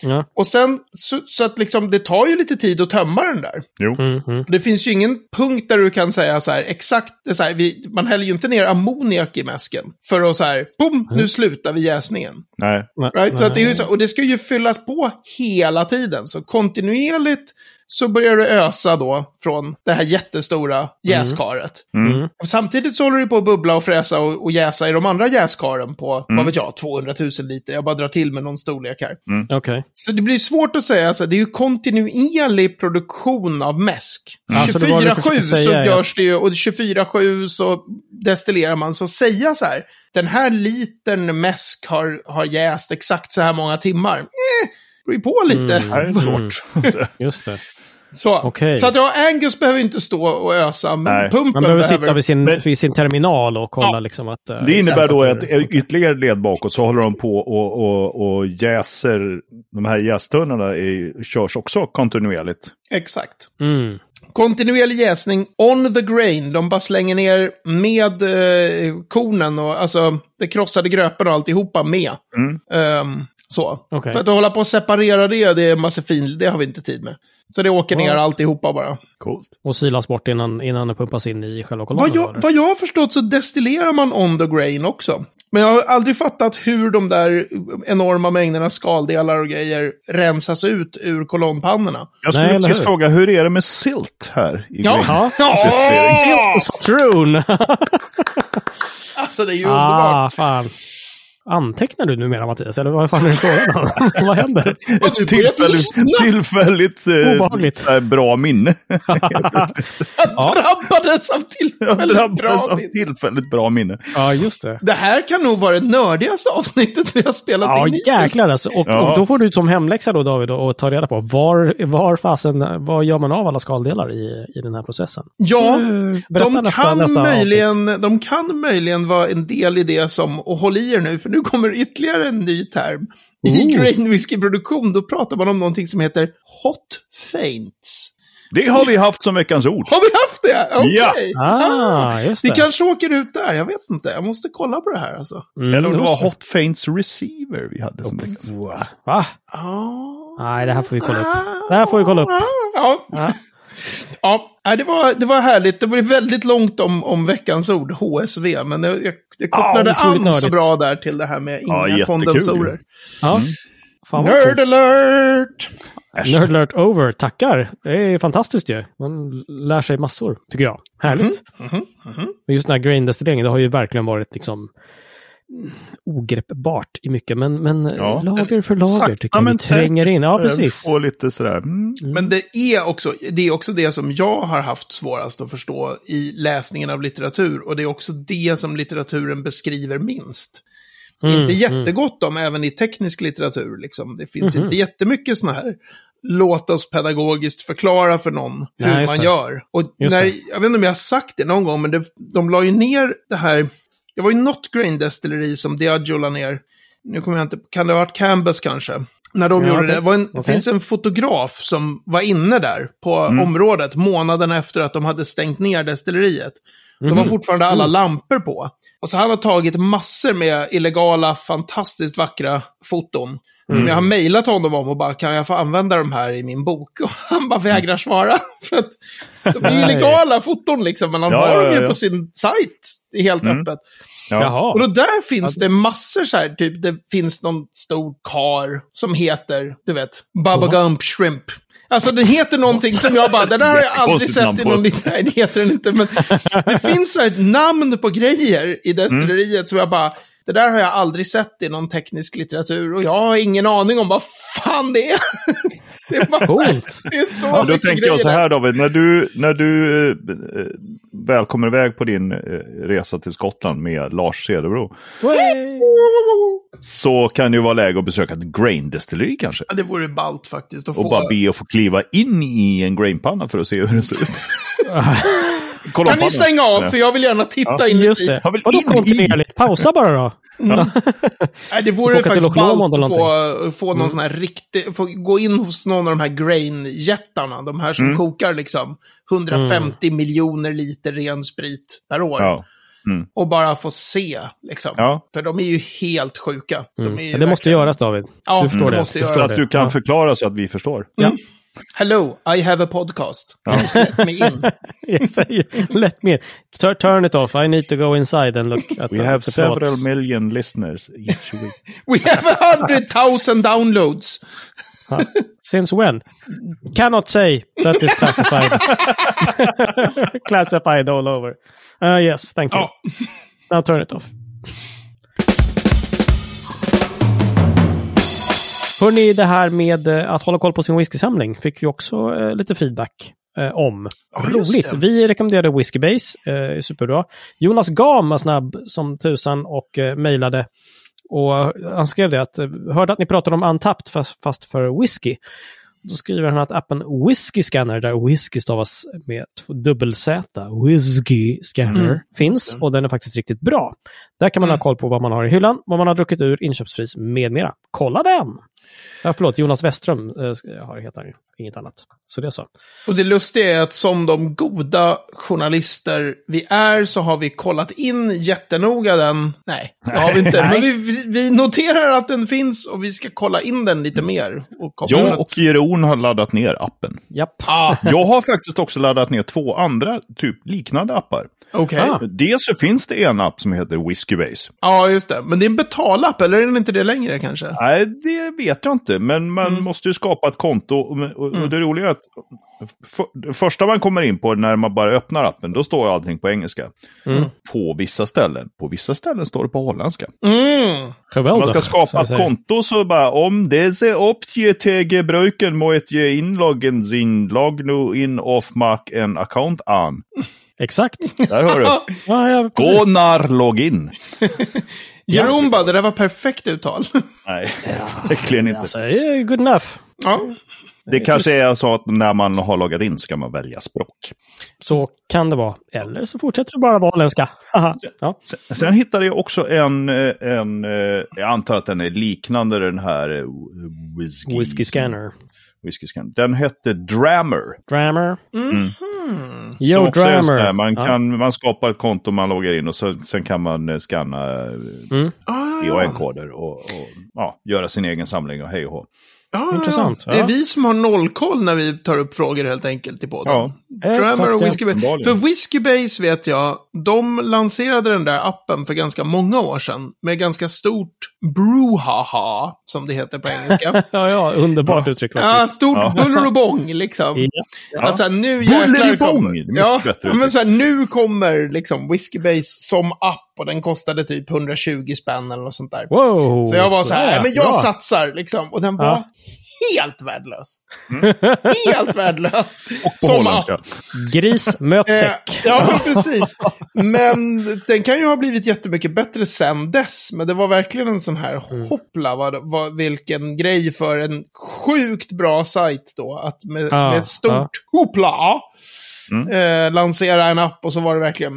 Speaker 1: Ja.
Speaker 3: Och sen, så, så att liksom, det tar ju lite tid att tömma den där.
Speaker 2: Jo.
Speaker 1: Mm, mm.
Speaker 3: Det finns ju ingen punkt där du kan säga så här, exakt, så här, vi, man häller ju inte ner ammoniak i mäsken. För att så här, boom, nu slutar vi jäsningen.
Speaker 2: Nej.
Speaker 3: Right? Så att det är ju så, och det ska ju fyllas på hela tiden. Så kontinuerligt så börjar det ösa då från det här jättestora jäskaret.
Speaker 2: Mm.
Speaker 1: Mm.
Speaker 3: Samtidigt så håller det på att bubbla och fräsa och, och jäsa i de andra jäskaren på, vad vet jag, 200 000 liter. Jag bara drar till med någon storlek här.
Speaker 1: Okej.
Speaker 3: Så det blir svårt att säga, så det är ju kontinuerlig produktion av mäsk.
Speaker 1: Ja, så det var det jag
Speaker 3: 24-7
Speaker 1: försökte
Speaker 3: så
Speaker 1: säga, ja.
Speaker 3: görs det ju, och 24-7 så destillerar man. Så säga så här, den här litern mäsk har, har jäst exakt så här många timmar. Eh, beror ju på lite.
Speaker 1: Mm.
Speaker 2: Det här är svårt.
Speaker 1: Just det.
Speaker 3: Så,
Speaker 1: Okej.
Speaker 3: så att ja, Angus behöver inte stå och ösa, men
Speaker 2: Nej.
Speaker 3: pumpen
Speaker 1: Man behöver sitta
Speaker 3: behöver...
Speaker 1: vid sin,
Speaker 2: Men-
Speaker 1: vid sin terminal och kolla
Speaker 3: Ja.
Speaker 1: liksom att... eh,
Speaker 2: Det innebär då att ytterligare led bakåt så håller de på och, och, och jäser, de här jästunnorna körs också kontinuerligt.
Speaker 3: Exakt.
Speaker 1: Mm.
Speaker 3: Kontinuerlig jäsning on the grain. De bara slänger ner med eh, kornen och alltså det krossade gröpen och alltihopa med.
Speaker 2: Mm.
Speaker 3: Ehm, så.
Speaker 1: Okej.
Speaker 3: För att hålla på och separera det, det är en massa fin, det har vi inte tid med. Så det åker ner
Speaker 1: Ja.
Speaker 3: alltihopa bara.
Speaker 2: Coolt.
Speaker 1: Och silas bort innan, innan det pumpas in i själva kolonnen?
Speaker 3: Vad jag, vad jag har förstått så destillerar man on the grain också. Men jag har aldrig fattat hur de där enorma mängderna skaldelar och grejer rensas ut ur kolonnpannorna.
Speaker 2: Jag skulle
Speaker 1: Nej,
Speaker 2: precis
Speaker 1: hur?
Speaker 2: fråga, hur är det med silt här? I
Speaker 3: Ja.
Speaker 2: Grey?
Speaker 1: Ja.
Speaker 2: Destillering.
Speaker 1: Strun!
Speaker 3: Alltså det är ju
Speaker 1: ah,
Speaker 3: underbart.
Speaker 1: fan. Antecknar du numera Mattias? Eller vad fan är frågan om? vad händer?
Speaker 2: Tillfälligt, tillfälligt eh,
Speaker 1: Obehagligt.
Speaker 2: här bra minne.
Speaker 3: Jag drabbades av
Speaker 2: Jag
Speaker 3: tillfälligt
Speaker 2: drabbades
Speaker 3: bra
Speaker 2: av tillfälligt bra minne.
Speaker 1: Ja, just det.
Speaker 3: Det här kan nog vara det nördigaste avsnittet vi har spelat
Speaker 1: Ja,
Speaker 3: in
Speaker 1: jäklar alltså. Och,
Speaker 2: Ja.
Speaker 1: och då får du som hemläxa då David och ta reda på var, var fasen, vad gör man av alla skaldelar i, i den här processen?
Speaker 3: Ja,
Speaker 1: Eh,
Speaker 3: de
Speaker 1: nästa-
Speaker 3: kan,
Speaker 1: nästa
Speaker 3: möjligen, de kan möjligen vara en del i det som, och håll i er nu, för nu kommer ytterligare en ny term. I
Speaker 1: Oh.
Speaker 3: grain whisky-produktion, då pratar man om någonting som heter hot faints.
Speaker 2: Det har vi haft som veckans ord.
Speaker 3: Har vi haft det? Okej.
Speaker 1: Ah, just det.
Speaker 3: Det kanske åker ut där, jag vet inte. Jag måste kolla på det här alltså.
Speaker 1: Mm,
Speaker 2: Eller om det var Hot Faints Receiver vi hade som veckans ord.
Speaker 1: Va?
Speaker 3: Ah.
Speaker 1: Nej, det här får vi kolla upp. Det här får vi kolla upp.
Speaker 3: Ja. Ja, nej, det, var, det var härligt. Det blev väldigt långt om, om veckans ord, HSV, men jag, jag, jag kopplade
Speaker 1: Ja, otroligt
Speaker 3: an så
Speaker 1: nördigt.
Speaker 3: bra där till det här med inga
Speaker 2: Ja, jättekul
Speaker 3: kondensorer.
Speaker 1: Ja. Fan vad
Speaker 3: Nerd alert!
Speaker 1: Nerd alert over. Tackar. Det är fantastiskt ju. Man lär sig massor, tycker jag. Härligt.
Speaker 3: Mhm, mhm.
Speaker 1: Men just den här grain destilleringen, det har ju verkligen varit liksom ogreppbart i mycket. Men, men
Speaker 2: Ja.
Speaker 1: lager för lager
Speaker 2: Sakta
Speaker 1: tycker jag
Speaker 2: men
Speaker 1: vi tränger in. Ja, precis.
Speaker 2: Och lite sådär. Mm.
Speaker 3: Men det är, också, det är också det som jag har haft svårast att förstå i läsningen av litteratur. Och det är också det som litteraturen beskriver minst. Det är
Speaker 1: Mm,
Speaker 3: inte jättegott om även i teknisk litteratur. Liksom. Det finns inte jättemycket sådana här låt oss pedagogiskt förklara för någon hur
Speaker 1: Nej, just
Speaker 3: man
Speaker 1: det.
Speaker 3: gör. Och när, jag vet inte om jag har sagt det någon gång, men det, de la ju ner det här. Det var ju något grain destilleri som Diageo la ner. Nu kommer jag inte, kan det ha varit Cambus kanske? När de
Speaker 1: Ja,
Speaker 3: gjorde
Speaker 1: okej.
Speaker 3: det. det var en,
Speaker 1: Okej.
Speaker 3: finns en fotograf som var inne där på området månaden efter att de hade stängt ner destilleriet. Då
Speaker 1: Mhm.
Speaker 3: var fortfarande alla lampor på. Och så han har tagit massor med illegala, fantastiskt vackra foton. Som jag har mejlat honom om och bara, kan jag få använda de här i min bok? Och han bara vägrar svara. För att de är illegala foton liksom, men han
Speaker 2: Ja,
Speaker 3: har
Speaker 2: ja,
Speaker 3: dem ju
Speaker 2: ja.
Speaker 3: på sin sajt. Det är helt
Speaker 2: Mm.
Speaker 3: öppet.
Speaker 2: Ja.
Speaker 1: Jaha.
Speaker 3: Och då där finns det massor så här, typ det finns någon stor kar som heter, du vet, Bubba Gump Shrimp. Alltså den heter någonting som jag bara, det där har jag aldrig sett i någon liten, nej det heter den inte, men det finns så här namn på grejer i destilleriet som jag bara, det där har jag aldrig sett i någon teknisk litteratur och jag har ingen aning om vad fan det är. Det är bara så här,
Speaker 1: Coolt.
Speaker 3: det är så
Speaker 2: Ja, då tänker jag så här David, när du, när du eh, väl kommer iväg på din eh, resa till Skottland med Lars Cederbro så kan det ju vara läge att besöka ett grain-destilleri kanske.
Speaker 3: Ja, det vore ballt faktiskt att
Speaker 2: Och
Speaker 3: få.
Speaker 2: bara be att få kliva in i en grainpanna för att se hur det ser ut. Kolla
Speaker 3: Kan ni stänga av? För jag vill gärna titta
Speaker 2: Ja,
Speaker 3: inuti.
Speaker 1: Just det. Vadå
Speaker 2: in i-
Speaker 1: kontinuerligt? Pausa bara då.
Speaker 3: Nej, det vore faktiskt ballt att få, få någon sån här riktig, få gå in hos någon av de här grain-jättarna, de här som kokar liksom 150 miljoner liter ren sprit per år.
Speaker 2: Ja.
Speaker 3: Och bara få se, liksom.
Speaker 2: Ja.
Speaker 3: För de är ju helt sjuka. De är ju
Speaker 1: Ja, det måste
Speaker 3: verkligen-
Speaker 1: göras David.
Speaker 3: Ja,
Speaker 1: du förstår
Speaker 3: det
Speaker 1: det.
Speaker 3: måste
Speaker 1: Du
Speaker 3: göras.
Speaker 1: förstår
Speaker 2: Så att
Speaker 1: det.
Speaker 2: du kan
Speaker 1: Ja.
Speaker 2: förklara så att vi förstår.
Speaker 3: Hello, I have a podcast. Please let me in.
Speaker 1: Yes, Let me Tur- turn it off. I need to go inside and look at
Speaker 2: We
Speaker 1: the-
Speaker 2: have
Speaker 1: the
Speaker 2: several
Speaker 1: plots.
Speaker 2: million listeners each week.
Speaker 3: We have a hundred thousand downloads.
Speaker 1: Since when? Cannot say that is classified. classified all over. Uh, yes, thank you.
Speaker 3: Ja.
Speaker 1: Now turn it off. Hörrni, det här med eh, att hålla koll på sin whiskysamling fick vi också eh, lite feedback eh, om.
Speaker 3: Ja,
Speaker 1: Roligt. Vi rekommenderade Whiskey Base, eh, superbra. Jonas Gam var snabb som tusan och eh, mejlade. Och han skrev det att, eh, hörde att ni pratade om Untapped fast, fast för whisky. Då skriver han att appen Whiskey Scanner, där whisky stavas med två dubbel-Z, Whiskey Scanner,
Speaker 3: Mm.
Speaker 1: finns och den är faktiskt riktigt bra. Där kan man
Speaker 3: Mm.
Speaker 1: ha koll på vad man har i hyllan, vad man har druckit ur, inköpspris med mera. Kolla den! Ja, förlåt, Jonas Westström eh, heter han ju, inget annat. Så det är så.
Speaker 3: Och det lustiga är att som de goda journalister vi är så har vi kollat in jättenoga den. Nej, det har vi inte. Men vi, vi- noterar att den finns och vi ska kolla in den lite mer. Och
Speaker 2: Jag och Jeroen har laddat ner appen.
Speaker 1: Japp.
Speaker 3: Ah,
Speaker 2: Jag har faktiskt också laddat ner två andra typ liknande appar.
Speaker 3: okej.
Speaker 1: Ah.
Speaker 2: Dels så finns det en app som heter Whiskybase.
Speaker 3: Ja, just det. Men det är en betalapp, eller är den inte det längre kanske?
Speaker 2: Nej, det vet jag inte, men man
Speaker 3: Mm.
Speaker 2: måste ju skapa ett konto. Och, och, och det roliga är att för, det första man kommer in på när man bara öppnar appen, då står allting på engelska.
Speaker 1: Mm.
Speaker 2: På vissa ställen. På vissa ställen står det på holländska.
Speaker 3: Mm.
Speaker 2: Om man ska skapa ett konto så bara om deze optie gebruiken moet je inloggen sin log nu in of mak en account an.
Speaker 1: Exakt.
Speaker 2: Där hör du.
Speaker 1: Ja, ja,
Speaker 2: Gå när login.
Speaker 3: Jeroen bara, det där var perfekt uttal.
Speaker 2: Nej, verkligen inte.
Speaker 1: Alltså, good enough.
Speaker 3: ja.
Speaker 2: Det kanske är så att när man har loggat in ska man välja språk.
Speaker 1: Så kan det vara. Eller så fortsätter det bara vara holländska. Ja.
Speaker 2: Sen, sen hittade jag också en, eh, en, eh, jag antar att den är liknande den här eh, whisky,
Speaker 1: Whiskey Scanner.
Speaker 2: Whisky Scanner. Den hette Drammer.
Speaker 1: Drammer. Yo,
Speaker 2: är en sån
Speaker 1: Drammer.
Speaker 2: man,
Speaker 1: Ja.
Speaker 2: kan, man skapar ett konto, man loggar in och så, sen kan man eh, scanna eh,
Speaker 1: Mm.
Speaker 3: Ah, ja.
Speaker 2: EON-koder och, och ja, göra sin egen samling och hej och hå.
Speaker 3: Ja, ja,
Speaker 1: Intressant.
Speaker 3: Ja. Det är
Speaker 1: Ja.
Speaker 3: vi som har nollkoll när vi tar upp frågor helt enkelt i podden.
Speaker 2: Ja.
Speaker 3: Drammer
Speaker 1: Exakt,
Speaker 3: och
Speaker 1: ja.
Speaker 3: Whiskey Base. För Whiskey Base vet jag, de lanserade den där appen för ganska många år sedan. Med ganska stort brouhaha, som det heter på engelska.
Speaker 1: Ja, ja, underbart uttryck
Speaker 3: ja,
Speaker 1: faktiskt.
Speaker 3: stort
Speaker 2: Ja.
Speaker 3: buller och bång liksom.
Speaker 1: Ja.
Speaker 3: Att så här, nu
Speaker 2: Buller
Speaker 3: kommer. Ja,
Speaker 2: bättre
Speaker 3: men så här, nu kommer liksom Whiskey Base som app och den kostade typ 120 spänn eller något sånt där.
Speaker 1: Wow!
Speaker 3: Så jag var så här, men jag
Speaker 1: bra.
Speaker 3: satsar liksom. Och den var
Speaker 1: Ja.
Speaker 3: Helt värdelös. Helt värdelös.
Speaker 2: Och på
Speaker 3: Som
Speaker 2: holländska.
Speaker 1: Gris möt
Speaker 3: Eh,
Speaker 1: säck.
Speaker 3: ja, men precis. Men den kan ju ha blivit jättemycket bättre sen dess. Men det var verkligen en sån här
Speaker 1: Mm.
Speaker 3: hoppla, vad, vad, vilken grej för en sjukt bra sajt då. Att med,
Speaker 1: Ja,
Speaker 3: med ett stort
Speaker 1: ja.
Speaker 3: hoppla
Speaker 2: Mm.
Speaker 3: eh, lansera en app och så var det verkligen...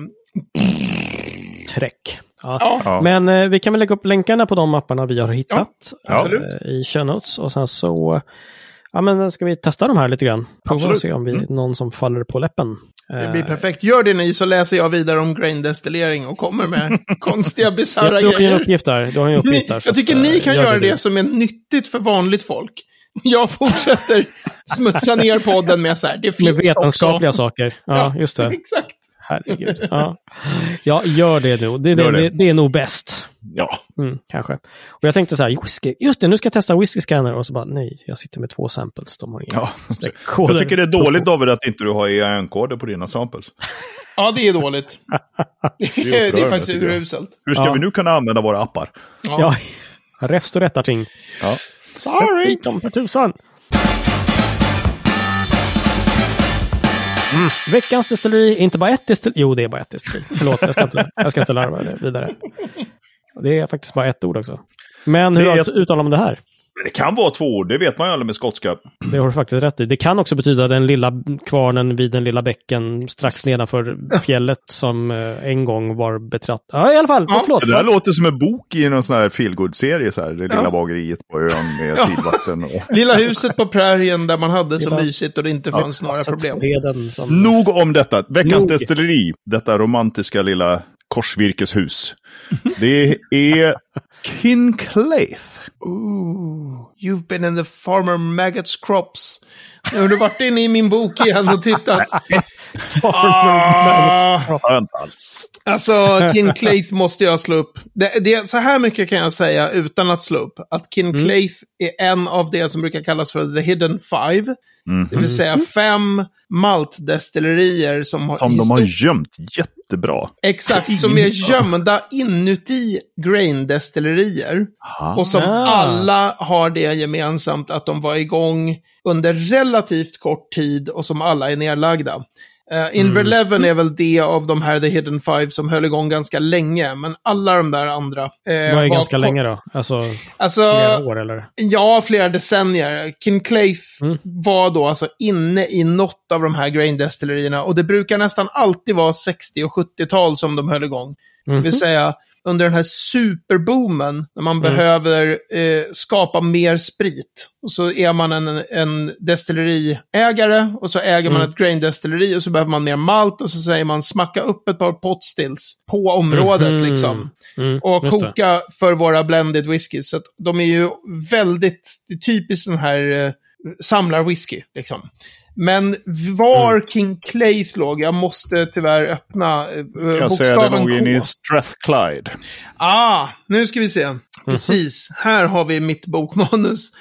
Speaker 1: Träck. Ja.
Speaker 3: Ja,
Speaker 2: Ja.
Speaker 1: Men eh, vi kan väl lägga upp länkarna på de mapparna vi har hittat
Speaker 3: absolut.
Speaker 1: eh, i show notes. Och sen så ja, men ska vi testa de här lite grann. Prova och se om vi
Speaker 2: Mm.
Speaker 1: någon som faller på läppen.
Speaker 3: det blir
Speaker 1: Eh,
Speaker 3: perfekt. Gör det ni så läser jag vidare om grain-destillering och kommer med konstiga, bisarra
Speaker 1: Ja, du har ju en
Speaker 3: grejer.
Speaker 1: uppgift där. Du har en uppgift där så
Speaker 3: jag tycker
Speaker 1: att,
Speaker 3: ni
Speaker 1: eh,
Speaker 3: kan
Speaker 1: gör
Speaker 3: göra det
Speaker 1: du.
Speaker 3: som är nyttigt för vanligt folk. Jag fortsätter smutsa ner podden med så här. Det finns
Speaker 1: Med vetenskapliga
Speaker 3: också.
Speaker 1: saker. Ja, just det.
Speaker 3: Exakt.
Speaker 1: Herregud. Ja. ja, gör det nu. Det,
Speaker 2: Gör
Speaker 1: det,
Speaker 2: det.
Speaker 1: det. är nog bäst.
Speaker 2: Ja.
Speaker 1: Mm, kanske. Och jag tänkte så här, whisky, just det, nu ska jag testa whisky scanner. Och så bara, nej, jag sitter med två samples. De har inga
Speaker 2: Ja. Jag tycker det är dåligt David att inte du har EAN-koder på dina samples.
Speaker 3: Ja, det är dåligt. Det är, det är faktiskt uruselt.
Speaker 2: Hur ska
Speaker 1: Ja.
Speaker 2: vi nu kunna använda våra appar?
Speaker 1: Ja, räfst och rättarting.
Speaker 2: Ja.
Speaker 3: Sorry.
Speaker 1: Dit dem för tusan. Mm. Veckans destilleri, inte bara ett destilleri. Jo, det är bara ett destilleri. Förlåt, jag ska inte, jag ska inte larva det vidare. Det är faktiskt bara ett ord också. Men hur
Speaker 2: är
Speaker 1: har- uttalar man det här?
Speaker 2: Det kan vara två ord, det vet man ju aldrig med skotska.
Speaker 1: Det har du faktiskt rätt i. Det kan också betyda den lilla kvarnen vid den lilla bäcken strax nedanför fjället som eh, en gång var betratt. Ja, i alla fall.
Speaker 3: Ja.
Speaker 1: Förlåt.
Speaker 2: Det där låter som en bok i någon sån här feelgood-serie, så här. Det lilla
Speaker 3: Ja.
Speaker 2: bageriet på ön med tidvatten. Och...
Speaker 3: Lilla huset på prärien där man hade så mysigt och det inte
Speaker 2: Ja,
Speaker 3: fanns några
Speaker 1: Passet
Speaker 3: problem.
Speaker 1: som...
Speaker 2: Nog om detta. Veckans
Speaker 1: Nog.
Speaker 2: destilleri, detta romantiska lilla korsvirkeshus. Det är Kinclaith.
Speaker 3: Ooh, you've been in the farmer maggots crops. Nu har du varit inne i min bok igen och tittat. Ah. Alltså, Kinclaith måste jag slå upp. Det, det, så här mycket kan jag säga utan att slå upp. Att Kinclaith är en av det som brukar kallas för the hidden five.
Speaker 2: Mhm.
Speaker 3: Det vill säga fem maltdestillerier som har...
Speaker 2: Som de har gömt jättebra.
Speaker 3: Exakt, som är gömda inuti grain-destillerier. Och som alla har det gemensamt att de var igång under relativt kort tid och som alla är nedlagda. Uh, Inverleven är väl det av de här The Hidden Five som höll igång ganska länge, men alla de där andra... eh,
Speaker 1: Vad är ganska länge då? Alltså
Speaker 3: Alltså,
Speaker 1: flera år eller?
Speaker 3: ja, flera decennier. Kinclaith
Speaker 1: Mm.
Speaker 3: var då alltså inne i något av de här grain-destillerierna och det brukar nästan alltid vara 60 och 70-tal som de höll igång. Det
Speaker 1: Mhm.
Speaker 3: vill säga under den här superboomen när man
Speaker 1: Mm.
Speaker 3: behöver eh, skapa mer sprit. Och så är man en, en destilleriägare och så äger man
Speaker 1: Mm.
Speaker 3: ett grain-destilleri och så behöver man mer malt och så säger man smacka upp ett par potstills på området
Speaker 1: Mhm.
Speaker 3: liksom.
Speaker 1: Mm,
Speaker 3: Och
Speaker 1: just det.
Speaker 3: koka för våra blended whiskys. Så de är ju väldigt, det är typiskt den här eh, samlar-whisky liksom. Men var
Speaker 1: Mm.
Speaker 3: King Claith låg, jag måste tyvärr öppna eh,
Speaker 2: Jag säger det
Speaker 3: bokstaven
Speaker 2: nog in i
Speaker 3: K.
Speaker 2: Strathclyde.
Speaker 3: Ah, nu ska vi se.
Speaker 1: Mhm.
Speaker 3: Precis, här har vi mitt bokmanus.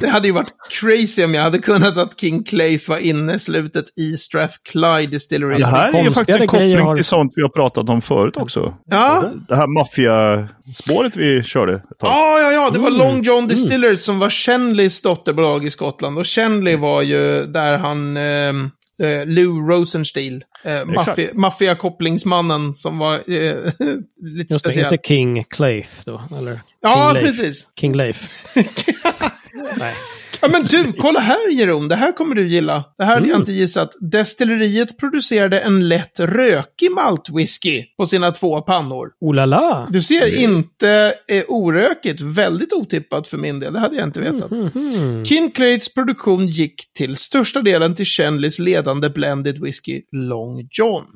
Speaker 3: Det hade ju varit crazy om jag hade kunnat att King Claith var inne slutet i Strathclyde Distillery.
Speaker 2: Det här är ju faktiskt en koppling
Speaker 1: har-
Speaker 2: till sånt vi har pratat om förut också.
Speaker 3: Ja,
Speaker 2: Det här maffiaspåret vi körde ett tag.
Speaker 3: Ja, ja, ja. Det var
Speaker 1: Mm.
Speaker 3: Long John Distillers som var Shenleys dotterbolag i Skottland. Och Shenley var ju där han... Eh, eh, Lou Rosenstiel. Eh, maffi- Maffiakopplingsmannen som var eh, lite
Speaker 1: Just det,
Speaker 3: speciell.
Speaker 1: inte King Claith då? Eller
Speaker 3: Ja,
Speaker 1: King Leif.
Speaker 3: precis.
Speaker 1: King Leif. Nej.
Speaker 3: Ja, men du, kolla här Jeroen. Det här kommer du gilla. Det här hade jag
Speaker 1: Mm.
Speaker 3: inte gissat. Destilleriet producerade en lätt rökig maltwhisky på sina två pannor.
Speaker 1: Oh la la!
Speaker 3: Du ser, inte eh, orökigt. Väldigt otippat för min del. Det hade jag inte vetat.
Speaker 1: Mhm.
Speaker 3: Kinclaiths produktion gick till största delen till Shenleys ledande blended whisky Long John.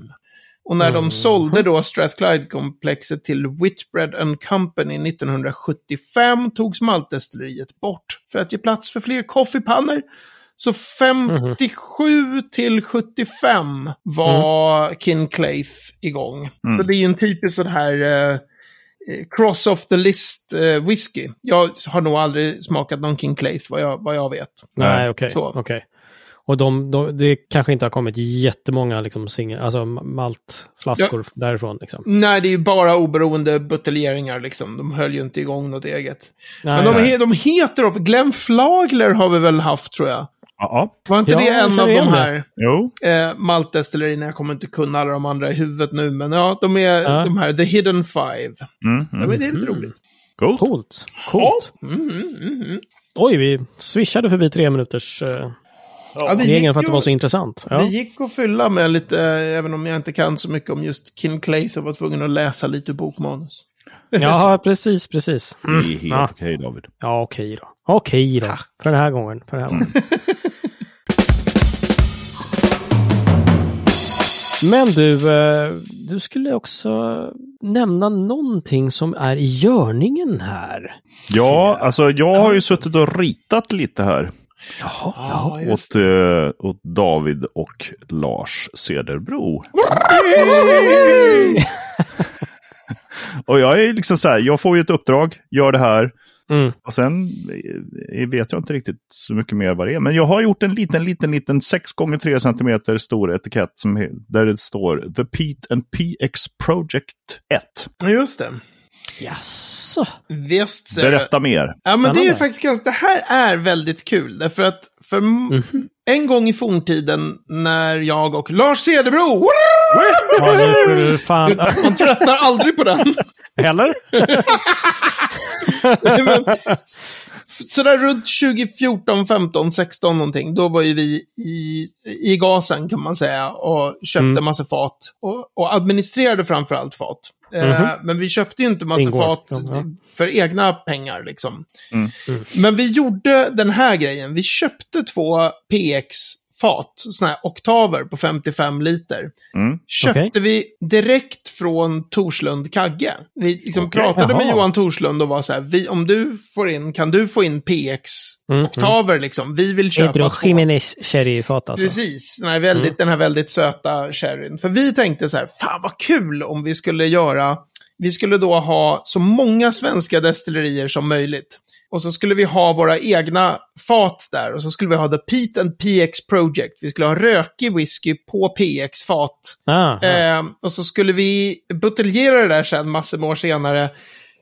Speaker 3: Och när de
Speaker 1: Mm.
Speaker 3: sålde då Strathclyde-komplexet till Whitbread and Company 1975 togs maltdestilleriet bort för att ge plats för fler koffepannor. Så 57 till 75 var Kinclaith igång.
Speaker 2: Mm.
Speaker 3: Så det är ju en typisk sån här eh, eh, cross of the list eh, whisky. Jag har nog aldrig smakat någon King Claith vad jag, vad jag vet.
Speaker 1: Nej, okej.
Speaker 3: Så.
Speaker 1: okej. Och de, de, det kanske inte har kommit jättemånga liksom, singel, alltså maltflaskor därifrån. Liksom.
Speaker 3: Nej, det är ju bara oberoende buteljeringar liksom. De höll ju inte igång något eget.
Speaker 1: Nej,
Speaker 3: Men de,
Speaker 1: nej.
Speaker 3: de heter Glenn Flagler har vi väl haft tror jag.
Speaker 2: Ja,
Speaker 3: Var inte
Speaker 1: Ja,
Speaker 3: det en av de här
Speaker 2: jo.
Speaker 3: eh, maltdestillerierna? Jag kommer inte kunna alla de andra i huvudet nu, men ja, de är
Speaker 1: Ja.
Speaker 3: de här The Hidden Five.
Speaker 2: Mm,
Speaker 3: Ja,
Speaker 2: mm.
Speaker 3: men det är lite
Speaker 1: Mm.
Speaker 3: roligt.
Speaker 2: Coolt.
Speaker 1: Coolt. Coolt.
Speaker 3: Mm, mm, mm.
Speaker 1: Oj, vi swishade förbi tre minuters uh,
Speaker 3: Ja, det
Speaker 1: regeln
Speaker 3: gick
Speaker 1: för att det var så intressant.
Speaker 3: Det
Speaker 1: Ja.
Speaker 3: gick att fylla med lite, även om jag inte kan så mycket om just Kin Clayth och var tvungen att läsa lite ur bokmanus.
Speaker 1: ja, precis, precis.
Speaker 2: Det är helt
Speaker 1: Ja.
Speaker 2: okej David.
Speaker 1: Ja, okej då. Okej då.
Speaker 3: Tack.
Speaker 1: För den här gången. För den här gången. Men du, eh, du skulle också nämna någonting som är i görningen här.
Speaker 2: Ja, alltså jag har ju suttit och ritat lite här.
Speaker 1: Jaha,
Speaker 3: Ja,
Speaker 1: ja.
Speaker 3: just
Speaker 2: Åt, eh, åt David och Lars Cederbro. Och jag är liksom så här, jag får ju ett uppdrag, gör det här.
Speaker 1: Mm.
Speaker 2: Och sen eh, vet jag inte riktigt så mycket mer vad det är. Men jag har gjort en liten, liten, liten 6 gånger 3 cm stor etikett som, där det står The Pete and PX Project 1.
Speaker 3: Ja, Just det.
Speaker 1: Jaså?
Speaker 3: Visst.
Speaker 2: Berätta mer.
Speaker 3: Ja, men det är faktiskt ganska, det här är väldigt kul. Därför att för m-
Speaker 1: Mhm.
Speaker 3: en gång i forntiden när jag och Lars Cederbro,
Speaker 1: Ja, nu fan...
Speaker 3: man tröttnar aldrig på den.
Speaker 1: Eller?
Speaker 3: Men, Sådär runt 2014, 15, 16 någonting, då var ju vi i, i gasen kan man säga och köpte
Speaker 1: Mm.
Speaker 3: massa fat. Och, och administrerade framförallt fat.
Speaker 1: Mhm.
Speaker 3: men vi köpte ju inte massa
Speaker 1: Ingår.
Speaker 3: fat för egna pengar liksom.
Speaker 2: Mm.
Speaker 1: Mm.
Speaker 3: Men vi gjorde den här grejen. Vi köpte två PX-fat, sådana här oktaver på 55 liter.
Speaker 2: Mm.
Speaker 3: Köpte
Speaker 1: Okej.
Speaker 3: vi direkt från Torslund Kagge. Vi liksom
Speaker 2: Okej.
Speaker 3: pratade med
Speaker 1: Jaha.
Speaker 3: Johan Torslund och var så här, vi, om du får in, kan du få in
Speaker 1: Mm,
Speaker 3: PX-oktaver liksom? Vi vill köpa
Speaker 1: Pedro
Speaker 3: två.
Speaker 1: Jiménez sherryfat alltså.
Speaker 3: Precis, den här, väldigt,
Speaker 1: Mm.
Speaker 3: den här väldigt söta sherryn. För vi tänkte så här, fan vad kul om vi skulle göra, vi skulle då ha så många svenska destillerier som möjligt. Och så skulle vi ha våra egna fat där och så skulle vi ha The Pete and PX Project. Vi skulle ha rökig whisky på PX-fat.
Speaker 1: Ah.
Speaker 3: Eh, och så skulle vi buteljera det där sen massor med år senare.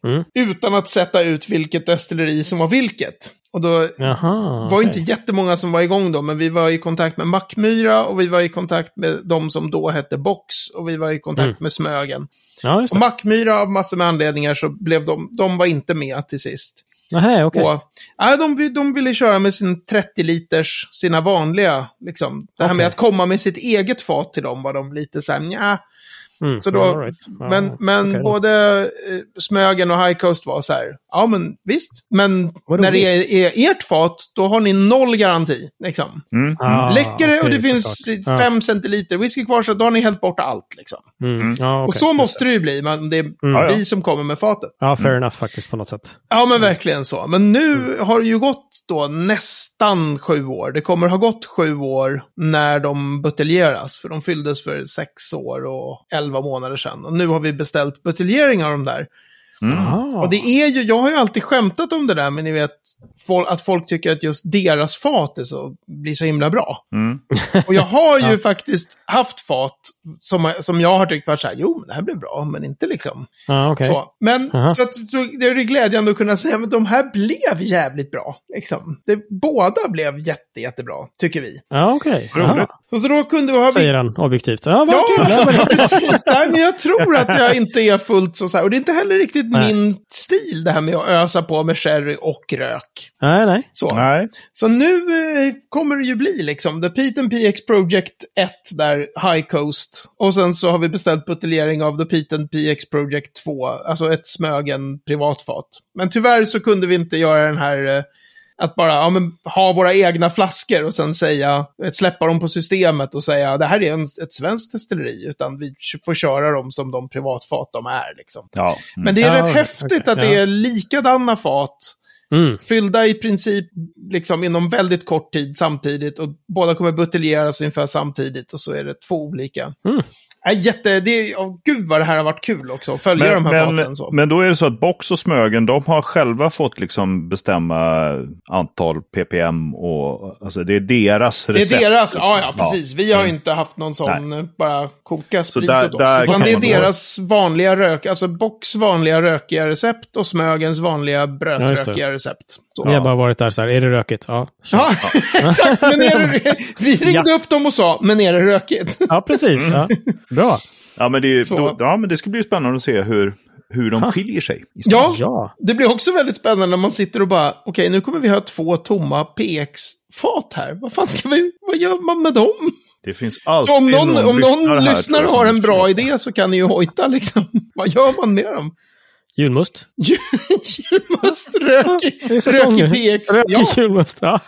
Speaker 1: Mm.
Speaker 3: Utan att sätta ut vilket destilleri som var vilket. Och då
Speaker 1: Jaha.
Speaker 3: var
Speaker 1: okej.
Speaker 3: inte jättemånga som var igång då, men vi var i kontakt med Mackmyra och vi var i kontakt med de som då hette Box och vi var i kontakt
Speaker 1: Mm.
Speaker 3: med Smögen.
Speaker 1: Ja,
Speaker 3: Och. Mackmyra av massor med anledningar så blev de, de var inte med till sist.
Speaker 1: Nähä, okej.
Speaker 3: Och, ja, de, de ville köra med sin 30 liters, sina vanliga, liksom. Det här
Speaker 1: Okej.
Speaker 3: med att komma med sitt eget fat till dem var de lite så här, nja.
Speaker 1: Mm,
Speaker 3: Så då,
Speaker 1: right. Ja,
Speaker 3: men men
Speaker 1: då.
Speaker 3: både eh, Smögen och High Coast var så här, ja men visst, men
Speaker 1: Vad
Speaker 3: när det är, är ert fat, då har ni noll garanti. Liksom.
Speaker 2: Mm.
Speaker 1: Ah,
Speaker 3: Läcker det och det finns
Speaker 1: såklart.
Speaker 3: Fem centiliter whisky kvar, så då har ni hällt bort allt. Liksom.
Speaker 1: Mm. Ja,
Speaker 3: och
Speaker 1: okej.
Speaker 3: så måste det ju bli, men det är
Speaker 1: Mm.
Speaker 3: Vi som kommer med fatet.
Speaker 1: Ja, fair enough faktiskt på något sätt.
Speaker 3: Ja, men verkligen så. Men nu har det ju gått då nästan sju år. Det kommer ha gått sju år när de buteljeras. För de fylldes för sex år och elva månader sedan. Och nu har vi beställt buteljering av de där.
Speaker 2: Mm.
Speaker 1: Ah.
Speaker 3: Och det är ju, jag har ju alltid skämtat om det där, men ni vet fol- att folk tycker att just deras fat är så, blir så himla bra.
Speaker 2: Mm.
Speaker 3: Och jag har ju
Speaker 1: Ja.
Speaker 3: faktiskt haft fat som, som jag har tyckt varit så här, jo, men det här blir bra, men inte liksom.
Speaker 1: Ja, okej.
Speaker 3: Så. Men
Speaker 1: Aha.
Speaker 3: så att, så det är glädjande att kunna säga att de här blev jävligt bra. Liksom. Det, båda blev jätte, jättebra, tycker vi.
Speaker 1: Ja, okej.
Speaker 2: Roligt.
Speaker 1: Ja,
Speaker 3: Så, då kunde ha...
Speaker 1: Säger han objektivt. Ja, vad
Speaker 3: Ja,
Speaker 1: kul.
Speaker 3: Precis. Nej, men jag tror att jag inte är fullt så så här. Och det är inte heller riktigt
Speaker 1: Nej.
Speaker 3: min stil, det här med att ösa på med sherry och rök.
Speaker 1: Nej, nej.
Speaker 3: Så,
Speaker 2: Nej.
Speaker 3: så nu eh, kommer det ju bli liksom The Pete and PX Project 1 där, High Coast. Och sen så har vi beställt buteljering av The Pete and PX Project 2, alltså ett Smögen privatfat. Men tyvärr så kunde vi inte göra den här eh, att bara ja, men, ha våra egna flaskor och sen säga, släppa dem på systemet och säga det här är en, ett svenskt destilleri, utan vi får köra dem som de privatfat de är. Liksom.
Speaker 2: Ja. Mm.
Speaker 3: Men det är
Speaker 1: Ja,
Speaker 3: rätt
Speaker 1: okej,
Speaker 3: häftigt att det
Speaker 1: ja.
Speaker 3: är likadana fat
Speaker 1: Mm.
Speaker 3: fyllda i princip liksom inom väldigt kort tid samtidigt och båda kommer buteljeras ungefär samtidigt och så är det två olika.
Speaker 1: Mm.
Speaker 3: Äh, jätte, det, oh, gud vad det här har varit kul också, att följa de här
Speaker 2: men,
Speaker 3: faten. Så.
Speaker 2: men då är det så att Box och Smögen, de har själva fått liksom bestämma antal ppm och alltså det är deras
Speaker 3: det
Speaker 2: recept.
Speaker 3: är deras,
Speaker 2: liksom.
Speaker 3: ja ja precis. Vi har ju
Speaker 2: Mm.
Speaker 3: inte haft någon sån eh, bara koka sprit
Speaker 2: där-
Speaker 3: åt oss.
Speaker 2: där
Speaker 3: Utan det är deras vanliga rök, alltså Box vanliga rökiga recept och Smögens vanliga
Speaker 1: Ja,
Speaker 3: brötrökiga
Speaker 1: det.
Speaker 3: recept. Så.
Speaker 1: Vi har bara varit där så här, är det rökigt? Ja.
Speaker 3: Ja, exakt. Men är det, vi ringde upp dem och sa, men är det rökigt?
Speaker 1: Ja, precis. Ja. Bra.
Speaker 2: Ja, men det, då, ja, men det ska bli spännande att se hur, hur de skiljer sig.
Speaker 3: Ja,
Speaker 1: Ja.
Speaker 3: det blir också väldigt spännande när man sitter och bara, okej, nu kommer vi ha två tomma PX-fat här. Vad fan ska vi, vad gör man med dem?
Speaker 2: Det finns alltid
Speaker 3: Så om någon, om någon lyssnare har en bra idé så kan ni ju hojta liksom. vad gör man med dem?
Speaker 1: Julmust.
Speaker 3: Julmust, rökig,
Speaker 1: säsong.
Speaker 3: rökig PX.
Speaker 1: Rökig
Speaker 3: Ja,
Speaker 1: julmust. Ja.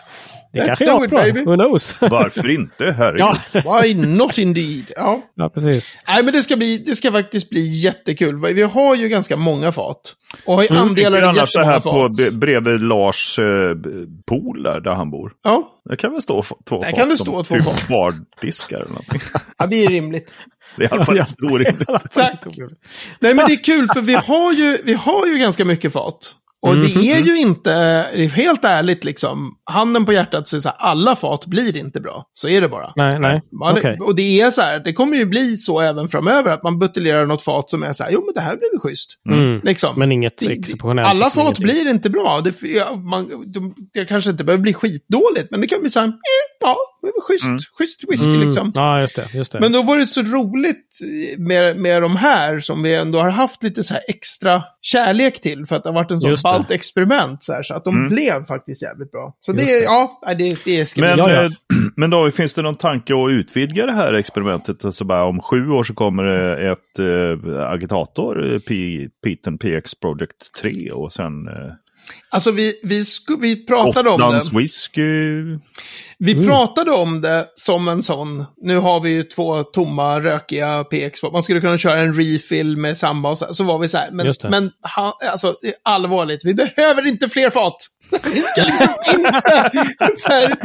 Speaker 1: Det
Speaker 3: Let's
Speaker 1: kanske är asbra.
Speaker 3: baby.
Speaker 1: Who knows?
Speaker 2: Varför inte? Herregud.
Speaker 1: ja.
Speaker 3: why not indeed? Ja.
Speaker 1: ja, precis.
Speaker 3: Nej, men det ska, bli, det ska faktiskt bli jättekul. Vi har ju ganska många fat. Och har
Speaker 2: Jag
Speaker 3: andelar
Speaker 2: tänker
Speaker 3: i
Speaker 2: annars så
Speaker 3: jättemånga
Speaker 2: här på
Speaker 3: fat.
Speaker 2: b- bredvid Lars eh, pool där, där han bor.
Speaker 3: Ja,
Speaker 2: Det kan väl stå två
Speaker 3: Där
Speaker 2: fat
Speaker 3: kan det stå två
Speaker 2: typ
Speaker 3: fat.
Speaker 2: bardiskar eller någonting.
Speaker 3: ja, det är rimligt.
Speaker 2: Det är i alla fall inte orimligt.
Speaker 3: Tack. Nej, men det är kul för vi har ju, vi har ju ganska mycket fat. Och det
Speaker 1: Mhm.
Speaker 3: är ju inte, helt ärligt liksom, handen på hjärtat så är det så här, alla fat blir inte bra. Så är det bara.
Speaker 1: Nej, nej.
Speaker 3: Man,
Speaker 1: Okej.
Speaker 3: Och det är så här, det kommer ju bli så även framöver, att man buteljerar något fat som är så här, jo men det här blir väl schysst.
Speaker 1: Mm.
Speaker 3: Liksom.
Speaker 1: Men inget
Speaker 3: Det-
Speaker 1: exceptionellt.
Speaker 3: Alla fat
Speaker 1: ingenting.
Speaker 3: blir inte bra. Det, ja, man, de, det kanske inte behöver bli skitdåligt, men det kan bli så här, eh, ja, det var schysst,
Speaker 2: Mm.
Speaker 3: schysst whisky
Speaker 1: Mm.
Speaker 3: liksom.
Speaker 1: Ja, just det. Just det.
Speaker 3: Men då var det så roligt med, med de här som vi ändå har haft lite så här extra kärlek till för att det har varit en sån ballt experiment så här, så att de
Speaker 2: Mm.
Speaker 3: blev faktiskt jävligt bra. Så det,
Speaker 1: det.
Speaker 3: ja, det, det ska
Speaker 2: Men,
Speaker 3: bli...
Speaker 1: Ja, ja.
Speaker 2: eh, men då finns det någon tanke att utvidga det här experimentet? Alltså bara om sju år så kommer det ett eh, agitator, eh, P- Peten PX Project 3 och sen eh,
Speaker 3: Alltså vi, vi, sku, vi pratade om det.
Speaker 2: Åttans whisky.
Speaker 3: Vi
Speaker 1: Mm.
Speaker 3: pratade om det som en sån, nu har vi ju två tomma rökiga PX, man skulle kunna köra en refill med samba och så, så var vi så här, men,
Speaker 1: det.
Speaker 3: men ha, alltså allvarligt, vi behöver inte fler fat. Vi ska liksom inte... Så här,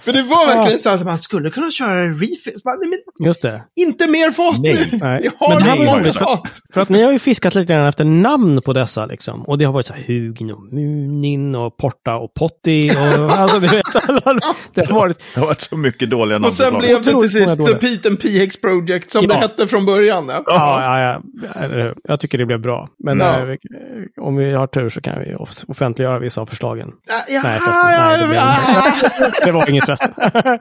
Speaker 3: för det var verkligen så att man skulle kunna köra en refill. Så bara, nej, men
Speaker 1: Just det.
Speaker 3: inte mer fat
Speaker 2: Nej.
Speaker 3: nu!
Speaker 1: Nej.
Speaker 3: Vi har
Speaker 1: Men det
Speaker 3: mer
Speaker 1: roligt, för-
Speaker 3: fat.
Speaker 1: För att ni har ju fiskat lite grann efter namn på dessa liksom. Och det har varit så här Hugin Munin och Porta och Potti och alltså du vet. det har varit...
Speaker 2: Det har varit så mycket dåliga namn.
Speaker 3: Och sen blev det till sist The Pete and PX Project som
Speaker 1: Ja.
Speaker 3: det hette från början. Ja.
Speaker 1: Ja, ja, ja, jag tycker det blev bra. Men
Speaker 3: Ja.
Speaker 1: vi- om vi har tur så kan vi off- offentliggöra vissa av förslagen.
Speaker 3: Ja, ja,
Speaker 1: Nej, förresten. Nej, det, blev...
Speaker 3: ja.
Speaker 1: det var inget förresten.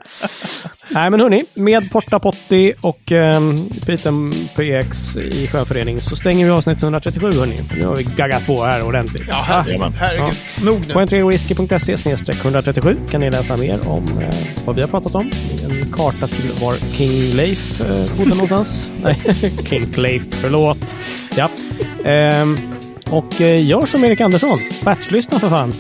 Speaker 1: Nej, men hörni, med Porta Potti och um, Piten PX i skönförening så stänger vi avsnitt 137 hörni. Nu har vi gaggat på här ordentligt.
Speaker 3: Ja, herregud.
Speaker 2: Jajamän.
Speaker 3: herregud. Nog nu.
Speaker 1: På entrewhisky.se 137 kan ni läsa mer om eh, vad vi har pratat om. En karta till var King Leif eh, bodde någonstans. Nej, King Leif, förlåt. Ja. Ehm, och eh, gör som Erik Andersson. Batchlyssna för fan.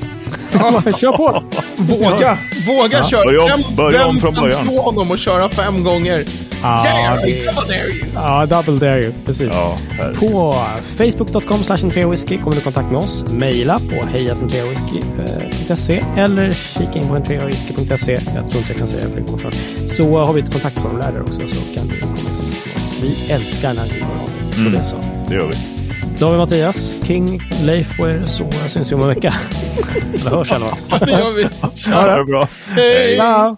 Speaker 1: Kör på!
Speaker 3: Våga, våga
Speaker 1: Ja.
Speaker 3: köra.
Speaker 2: Börja om-
Speaker 3: vem
Speaker 2: börja om
Speaker 3: vem
Speaker 2: från
Speaker 3: kan
Speaker 2: början.
Speaker 3: slå honom och köra fem gånger?
Speaker 1: Ja,
Speaker 3: Dare
Speaker 1: det-
Speaker 3: you, double dare you.
Speaker 1: Ja, double dare you. Precis.
Speaker 2: Ja.
Speaker 1: På facebook.com whisky kommer du i kontakt med oss. Maila på hejatentreawhisky.se eller kika in på entreawhisky.se. Jag tror inte jag kan säga det fler gånger. Så har vi ett kontaktformulär där också så kan du komma i kontakt med oss. Vi älskar när ni hör av er. Så
Speaker 2: Mm.
Speaker 1: det är så.
Speaker 2: Det gör vi.
Speaker 1: David Mattias, King, Leif och er så syns vi om en vecka. Eller hörs i alla fall.
Speaker 3: Det gör vi.
Speaker 2: Ja, det är bra.
Speaker 3: Hej!
Speaker 1: Ciao!